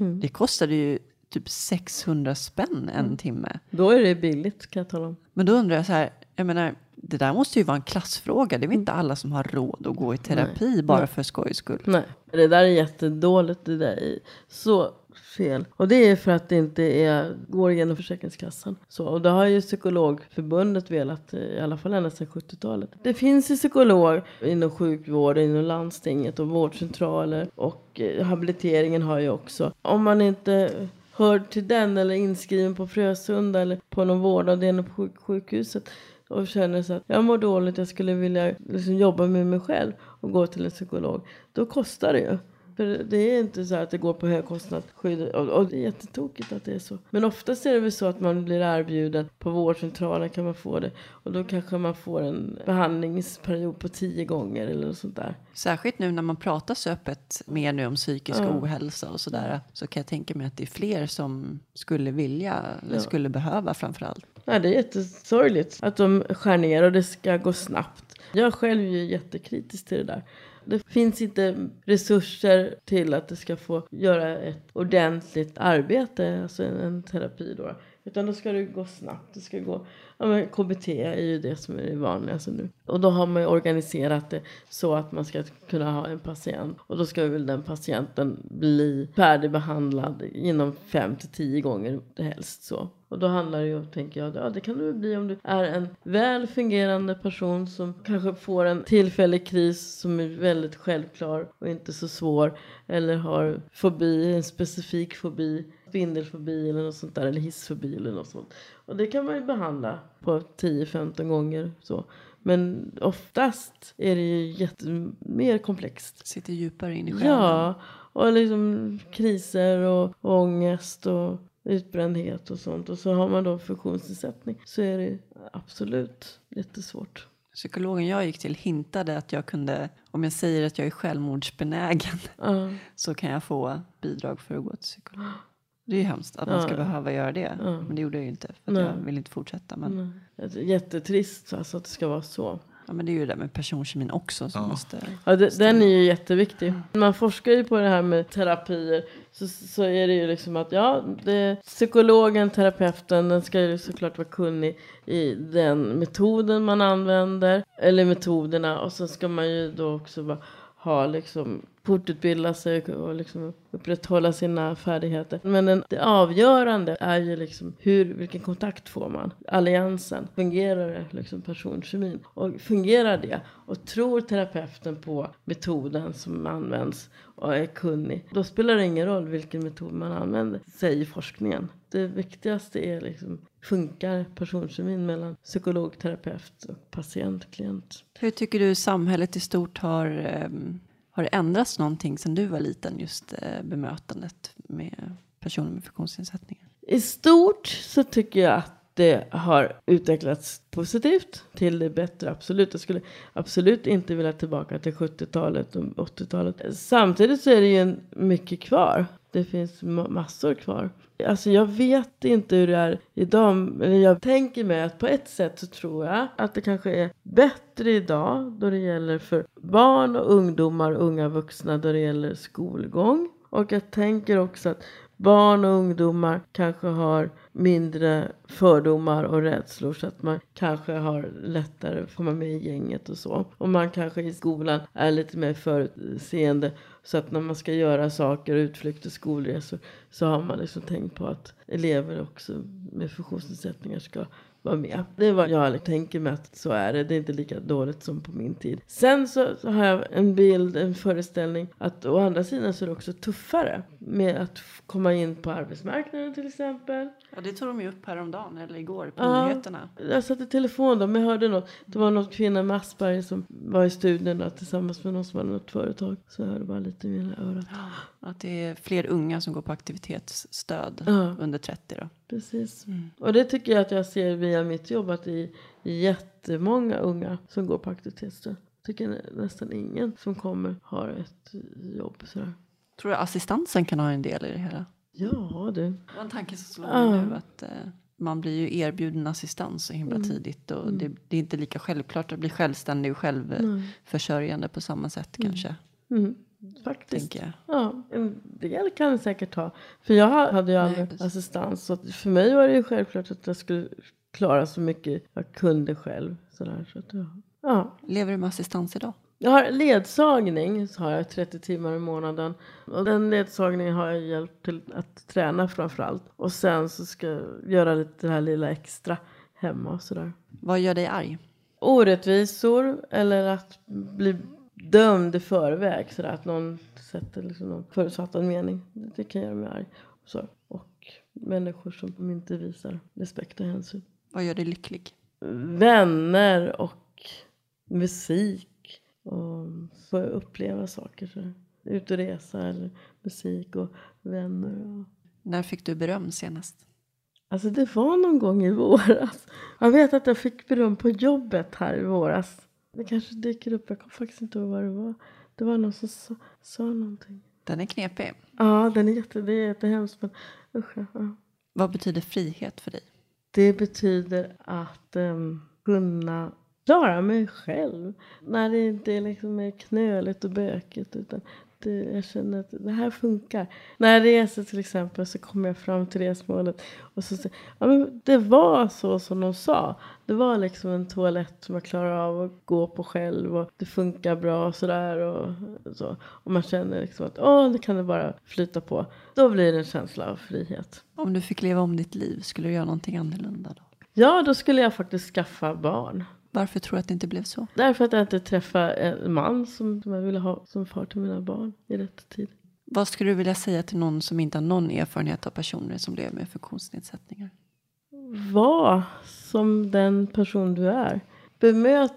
Mm. Det kostade ju typ 600 spänn en Mm. timme. Då är det billigt kan jag tala om. Men då undrar jag så här, jag menar, det där måste ju vara en klassfråga. Det är väl inte alla som har råd att gå i terapi bara Nej. för skojs skull. Nej, det där är jättedåligt. Det där är så fel. Och det är för att det inte är, går genom Försäkringskassan. Så, och det har ju Psykologförbundet velat, i alla fall ända sedan 70-talet. Det finns ju psykolog inom sjukvård, inom landstinget och vårdcentraler. Och eh, habiliteringen har ju också. Om man inte hör till den eller är inskriven på Frösunda eller på någon vårdavdelning på sjuk- sjukhuset och känner så att jag mår dåligt, jag skulle vilja liksom jobba med mig själv och gå till en psykolog. Då kostar det ju. För det är inte så att det går på högkostnadsskydd och, och det är jättetokigt att det är så. Men oftast är det väl så att man blir erbjuden på vårdcentralen kan man få det. Och då kanske man får en behandlingsperiod på tio gånger eller något sånt där. Särskilt nu när man pratar så öppet mer nu om psykisk Ja. ohälsa och sådär. Så kan jag tänka mig att det är fler som skulle vilja, eller Ja. skulle behöva framförallt. Nej, det är jättesorgligt att de skär ner och det ska gå snabbt. Jag själv är ju jättekritisk till det där. Det finns inte resurser till att det ska få göra ett ordentligt arbete, alltså en, en terapi då. Utan då ska det gå snabbt. Det ska gå, ja, men KBT är ju det som är det vanligaste alltså nu. Och då har man ju organiserat det så att man ska kunna ha en patient. Och då ska väl den patienten bli färdigbehandlad inom fem till tio gånger helst så. Och då handlar det ju, tänker jag, ja det kan det bli om du är en väl fungerande person som kanske får en tillfällig kris som är väldigt självklar och inte så svår. Eller har fobi, en specifik fobi, spindelfobi eller något sånt där, eller hissfobi eller något sånt. Och det kan man ju behandla på 10-15 gånger så. Men oftast är det ju jätte, mer komplext. Sitter djupare in i själen. Ja, och liksom kriser och ångest och utbrändhet och sånt. Och så har man då funktionsnedsättning så är det absolut jättesvårt. Psykologen jag gick till hintade att jag kunde, om jag säger att jag är självmordsbenägen, Ja, så kan jag få bidrag för att gå till psykolog. Det är ju hemskt att man ska Ja. behöva göra det. Ja. Men det gjorde jag ju inte, för jag vill inte fortsätta. Men, jättetrist alltså att det ska vara så. Ja, men det är ju det där med personkemin också som Ja. måste... Ja, det, den är ju jätteviktig. Man forskar ju på det här med terapier. Så, så är det ju liksom att ja, det, psykologen, terapeuten, den ska ju såklart vara kunnig i den metoden man använder. Eller metoderna. Och så ska man ju då också ha liksom fortutbilda sig och liksom upprätthålla sina färdigheter. Men den, det avgörande är ju liksom hur, vilken kontakt får man? Alliansen. Fungerar det liksom personkemin? Och fungerar det? Och tror terapeuten på metoden som används och är kunnig? Då spelar det ingen roll vilken metod man använder, säger forskningen. Det viktigaste är liksom, funkar personkemin mellan psykolog, terapeut och patient, klient? Hur tycker du samhället i stort har, um har det ändrats någonting sedan du var liten, just eh, bemötandet med personer med funktionsnedsättningar? I stort så tycker jag att det har utvecklats positivt till det bättre. Absolut. Jag skulle absolut inte vilja tillbaka till 70-talet och 80-talet. Samtidigt så är det ju mycket kvar. Det finns massor kvar. Alltså jag vet inte hur det är idag. Men jag tänker mig att på ett sätt så tror jag att det kanske är bättre idag då det gäller för barn och ungdomar och unga vuxna då det gäller skolgång. Och jag tänker också att barn och ungdomar kanske har mindre fördomar och rädslor så att man kanske har lättare att komma med i gänget och så. Och man kanske i skolan är lite mer förutseende så att när man ska göra saker, utflykter, skolresor så har man liksom tänkt på att elever också med funktionsnedsättningar ska vara med. Det är vad jag tänker mig att så är det. Det är inte lika dåligt som på min tid. Sen så, så har jag en bild, en föreställning att å andra sidan så är det också tuffare med att komma in på arbetsmarknaden till exempel. Ja, det tog de ju upp häromdagen, eller igår, på Ja. nyheterna. Jag satt i telefon då, men jag hörde något. Det var någon kvinna med Asperger som var i studien då, tillsammans med någon som hade något företag. Så jag hörde bara lite i mina örat. Att det är fler unga som går på aktivitetsstöd Ja. under 30 då. Precis. Mm. Och det tycker jag att jag ser via mitt jobb att det är jättemånga unga som går på aktivitetsstöd. Jag tycker nä- nästan ingen som kommer har ett jobb sådär. Tror du assistansen kan ha en del i det hela? Ja du. Det var en tanke som slog mig nu att eh, man blir ju erbjuden assistans så himla Mm. tidigt och det, det är inte lika självklart att bli självständig och självförsörjande på samma sätt kanske. Mm. Faktiskt. Tänker jag. Ja, en del kan det säkert ta. För jag hade ju aldrig precis. assistans. Så för mig var det ju självklart att jag skulle klara så mycket jag kunde själv. Sådär, så att, ja. Ja. Lever du med assistans idag? Jag har ledsagning, så har jag 30 timmar i månaden. Och den ledsagningen har jag hjälpt till att träna framför allt. Och sen så ska jag göra lite det här lilla extra hemma och sådär. Vad gör dig arg? Orättvisor eller att bli dömd i förväg. Sådär att någon sätter liksom någon förutfattad mening. Det kan göra mig arg. Så. Och människor som inte visar respekt och hänsyn. Vad gör dig lycklig? Vänner och musik. Och få uppleva saker. Ut och resa eller musik och vänner. När fick du beröm senast? Alltså det var någon gång i våras. Jag vet att jag fick beröm på jobbet här i våras. Det kanske dyker upp, jag kommer faktiskt inte ihåg vad det var. Det var någon som sa, sa någonting. Den är knepig. Ja, den är, jätte, det är jättehemskt men usch, ja. Vad betyder frihet för dig? Det betyder att um, kunna klara mig själv. När det inte är liksom är knöligt och bökigt utan det, jag känner att det här funkar. När jag reser till exempel så kommer jag fram till resmålet och så säger ja, men det var så som de sa. Det var liksom en toalett som jag klarar av att gå på själv och det funkar bra och sådär. Och, så. och man känner liksom att åh, det kan det bara flyta på. Då blir det en känsla av frihet. Om du fick leva om ditt liv, skulle du göra någonting annorlunda då? Ja, då skulle jag faktiskt skaffa barn. Varför tror du att det inte blev så? Därför att jag inte träffade en man som, jag ville ha som far till mina barn i rätt tid. Vad skulle du vilja säga till någon som inte har någon erfarenhet av personer som lever med funktionsnedsättningar? Var som den person du är. Bemöt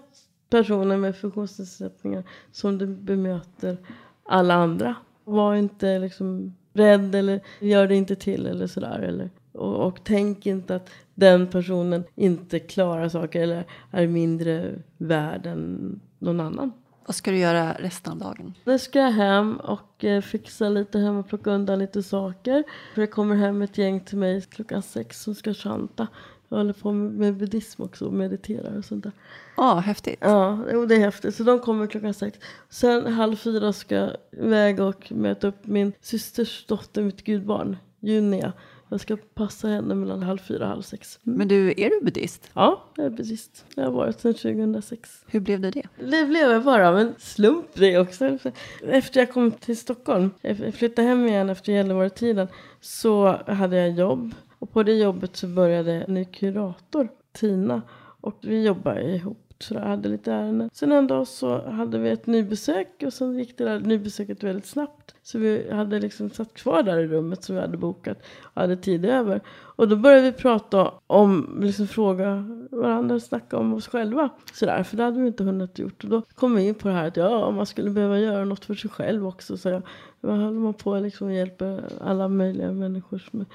personer med funktionsnedsättningar som du bemöter alla andra. Var inte liksom rädd eller gör det inte till eller sådär. Eller, och, och tänk inte att den personen inte klarar saker eller är mindre värd än någon annan. Vad ska du göra resten av dagen? Nu ska jag hem och eh, fixa lite hem och plocka undan lite saker. För det kommer hem ett gäng till mig klockan sex som ska chanta. Jag håller på med, buddhism också och mediterar och sånt där. Ja, häftigt. Ja, det är häftigt. Så de kommer klockan sex. Sen halv fyra ska jag iväg och möta upp min systers dotter, mitt gudbarn, Junia. Jag ska passa henne mellan halv fyra och halv sex. Mm. Men du, är du buddhist? Ja, jag är buddhist. Jag har varit sedan 2006. Hur blev det det? Det blev jag bara av en slump det också. Efter jag kom till Stockholm, jag flyttade hem igen efter Gällivare-tiden, så hade jag jobb. Och på det jobbet så började en ny kurator, Tina. Och vi jobbade ihop. Så jag hade lite ärenden. Sen en dag så hade vi ett nybesök och sen gick det där nybesöket väldigt snabbt. Så vi hade liksom satt kvar där i rummet som vi hade bokat och hade tid över. Och då började vi prata om, liksom fråga varandra snacka om oss själva. Sådär, för det hade vi inte hunnit gjort. Och då kom vi in på det här att ja, man skulle behöva göra något för sig själv också. Så jag, jag håller man på att liksom hjälper alla möjliga människor som är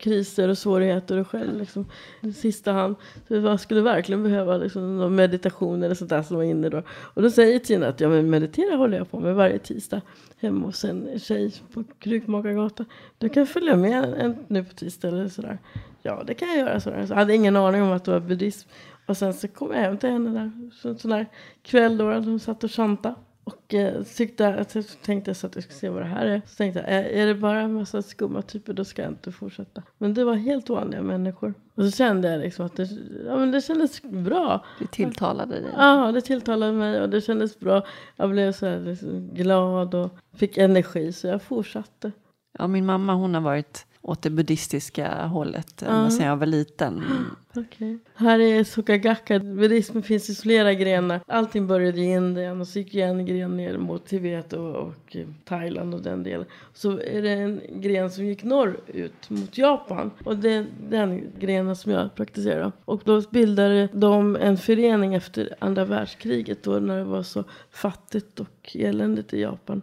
kriser och svårigheter och själv liksom, i sista hand. Så jag skulle verkligen behöva liksom, någon meditation eller sånt där som var inne då. Och då säger Tina att ja, men meditera håller jag på med varje tisdag hemma hos en tjej på Krukmakargatan. Du kan följa med en, en, nu på tisdag eller sådär. Ja, det kan jag göra. Sådär. Så jag hade ingen aning om att det var buddhism. Och sen så kom jag hem till henne där, så, sån där kväll då, de satt och chantade. Och eh, tyckte, att jag tänkte så att jag skulle se vad det här är. Så tänkte jag, är, det bara en massa skumma typer då ska jag inte fortsätta. Men det var helt vanliga människor. Och så kände jag liksom att det, ja, men det kändes bra. Det tilltalade dig? Ja, det tilltalade mig och det kändes bra. Jag blev så liksom glad och fick energi så jag fortsatte. Ja, min mamma hon har varit åt det buddhistiska hållet ända Ja. sedan jag var liten. Okej. Här är Sukagakka. Buddhismen finns i flera grenar. Allting började i Indien och så gick en gren ner mot Tibet och, och eh, Thailand och den delen. Så är det en gren som gick norrut mot Japan. Och det är den grenen som jag praktiserar. Och då bildade de en förening efter andra världskriget då när det var så fattigt och eländigt i Japan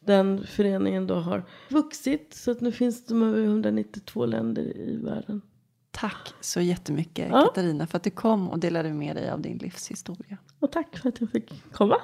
den föreningen då har vuxit. Så att nu finns de över 192 länder i världen. Tack så jättemycket ja. Katarina för att du kom och delade med dig av din livshistoria. Och tack för att jag fick komma.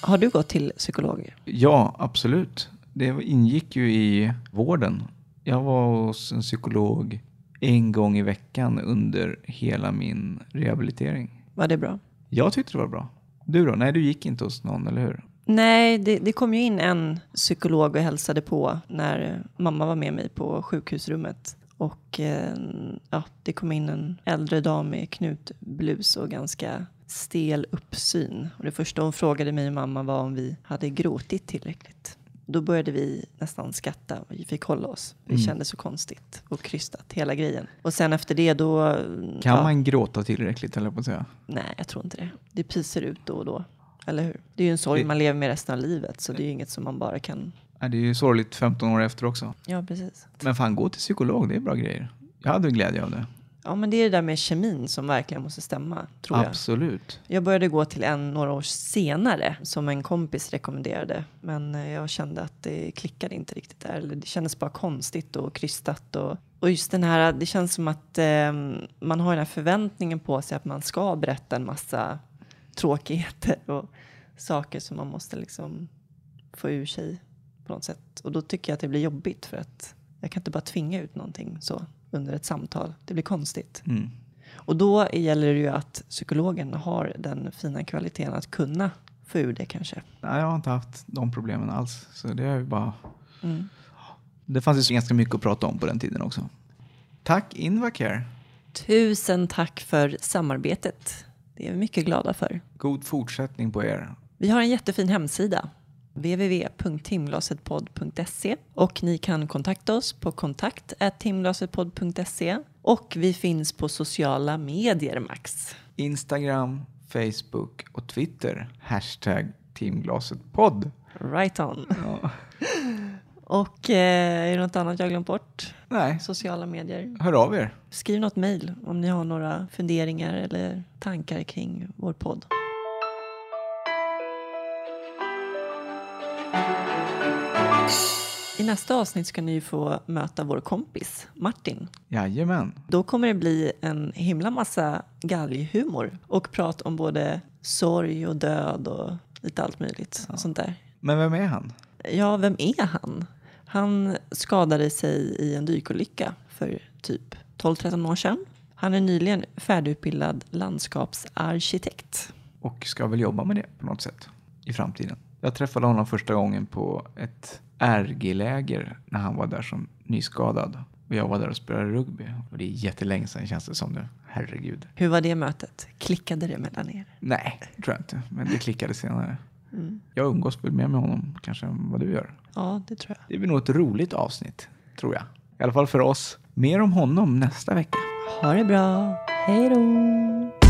Har du gått till psykolog? Ja, absolut. Det ingick ju i vården jag var hos en psykolog en gång i veckan under hela min rehabilitering. Var det bra? Jag tyckte det var bra. Du då? Nej, du gick inte hos någon, eller hur? Nej, det, det kom ju in en psykolog och hälsade på när mamma var med mig på sjukhusrummet. Och eh, ja, det kom in en äldre dam med knutblus och ganska stel uppsyn. Och det första hon frågade mig och mamma var om vi hade gråtit tillräckligt. Då började vi nästan skratta och vi fick hålla oss. Det Mm. kändes så konstigt och krystat, hela grejen. Och sen efter det då... Kan ja, man gråta tillräckligt, eller på att säga? Nej, jag tror inte det. Det pyser ut då och då. Eller hur? Det är ju en sorg Det- man lever med resten av livet. Så det är ju inget som man bara kan... Nej, det är ju sorgligt 15 år efter också. Ja, precis. Men fan, gå till psykolog, det är bra grejer. Jag hade glädje av det. Ja, men det är det där med kemin som verkligen måste stämma, tror jag. Absolut. Jag började gå till en några år senare som en kompis rekommenderade. Men eh, jag kände att det klickade inte riktigt där. Eller Det kändes bara konstigt och krystat. Och, och just den här, det känns som att eh, man har den här förväntningen på sig att man ska berätta en massa tråkigheter och saker som man måste liksom få ur sig på något sätt. Och då tycker jag att det blir jobbigt för att jag kan inte bara tvinga ut någonting så under ett samtal. Det blir konstigt. Mm. Och då gäller det ju att psykologen har den fina kvaliteten att kunna få ur det kanske. Nej, jag har inte haft de problemen alls. Så det är bara... Mm. Det fanns ju ganska mycket att prata om på den tiden också. Tack Invacare. Tusen tack för samarbetet. Det är vi mycket glada för. God fortsättning på er. Vi har en jättefin hemsida www.timglasetpodd.se och ni kan kontakta oss på kontakt timglasetpodd.se och vi finns på sociala medier Max. Instagram, Facebook och Twitter. Hashtag Teamglasetpodd. Right on. Ja. Och eh, är det något annat jag glömt bort? Nej, Sociala medier. hör av er. Skriv något mejl om ni har några funderingar eller tankar kring vår podd. I nästa avsnitt ska ni få möta vår kompis Martin. Jajamän. Då kommer det bli en himla massa galghumor och prat om både sorg och död och lite allt möjligt. Och sånt där. Men vem är han? Ja, vem är han? Han skadade sig i en dykolycka för typ 12-13 år sedan. Han är nyligen färdigutbildad landskapsarkitekt. Och ska väl jobba med det på något sätt i framtiden. Jag träffade honom första gången på ett RG-läger när han var där som nyskadad. Och jag var där och spelade rugby. Och det är jättelänge sedan känns det som nu. Herregud. Hur var det mötet? Klickade det mellan er? Nej, tror jag inte. Men det klickade senare. Mm. Jag umgås väl mer med honom kanske än vad du gör. Ja, det tror jag. Det blir nog ett roligt avsnitt, tror jag. I alla fall för oss. Mer om honom nästa vecka. Ha det bra. Hej då!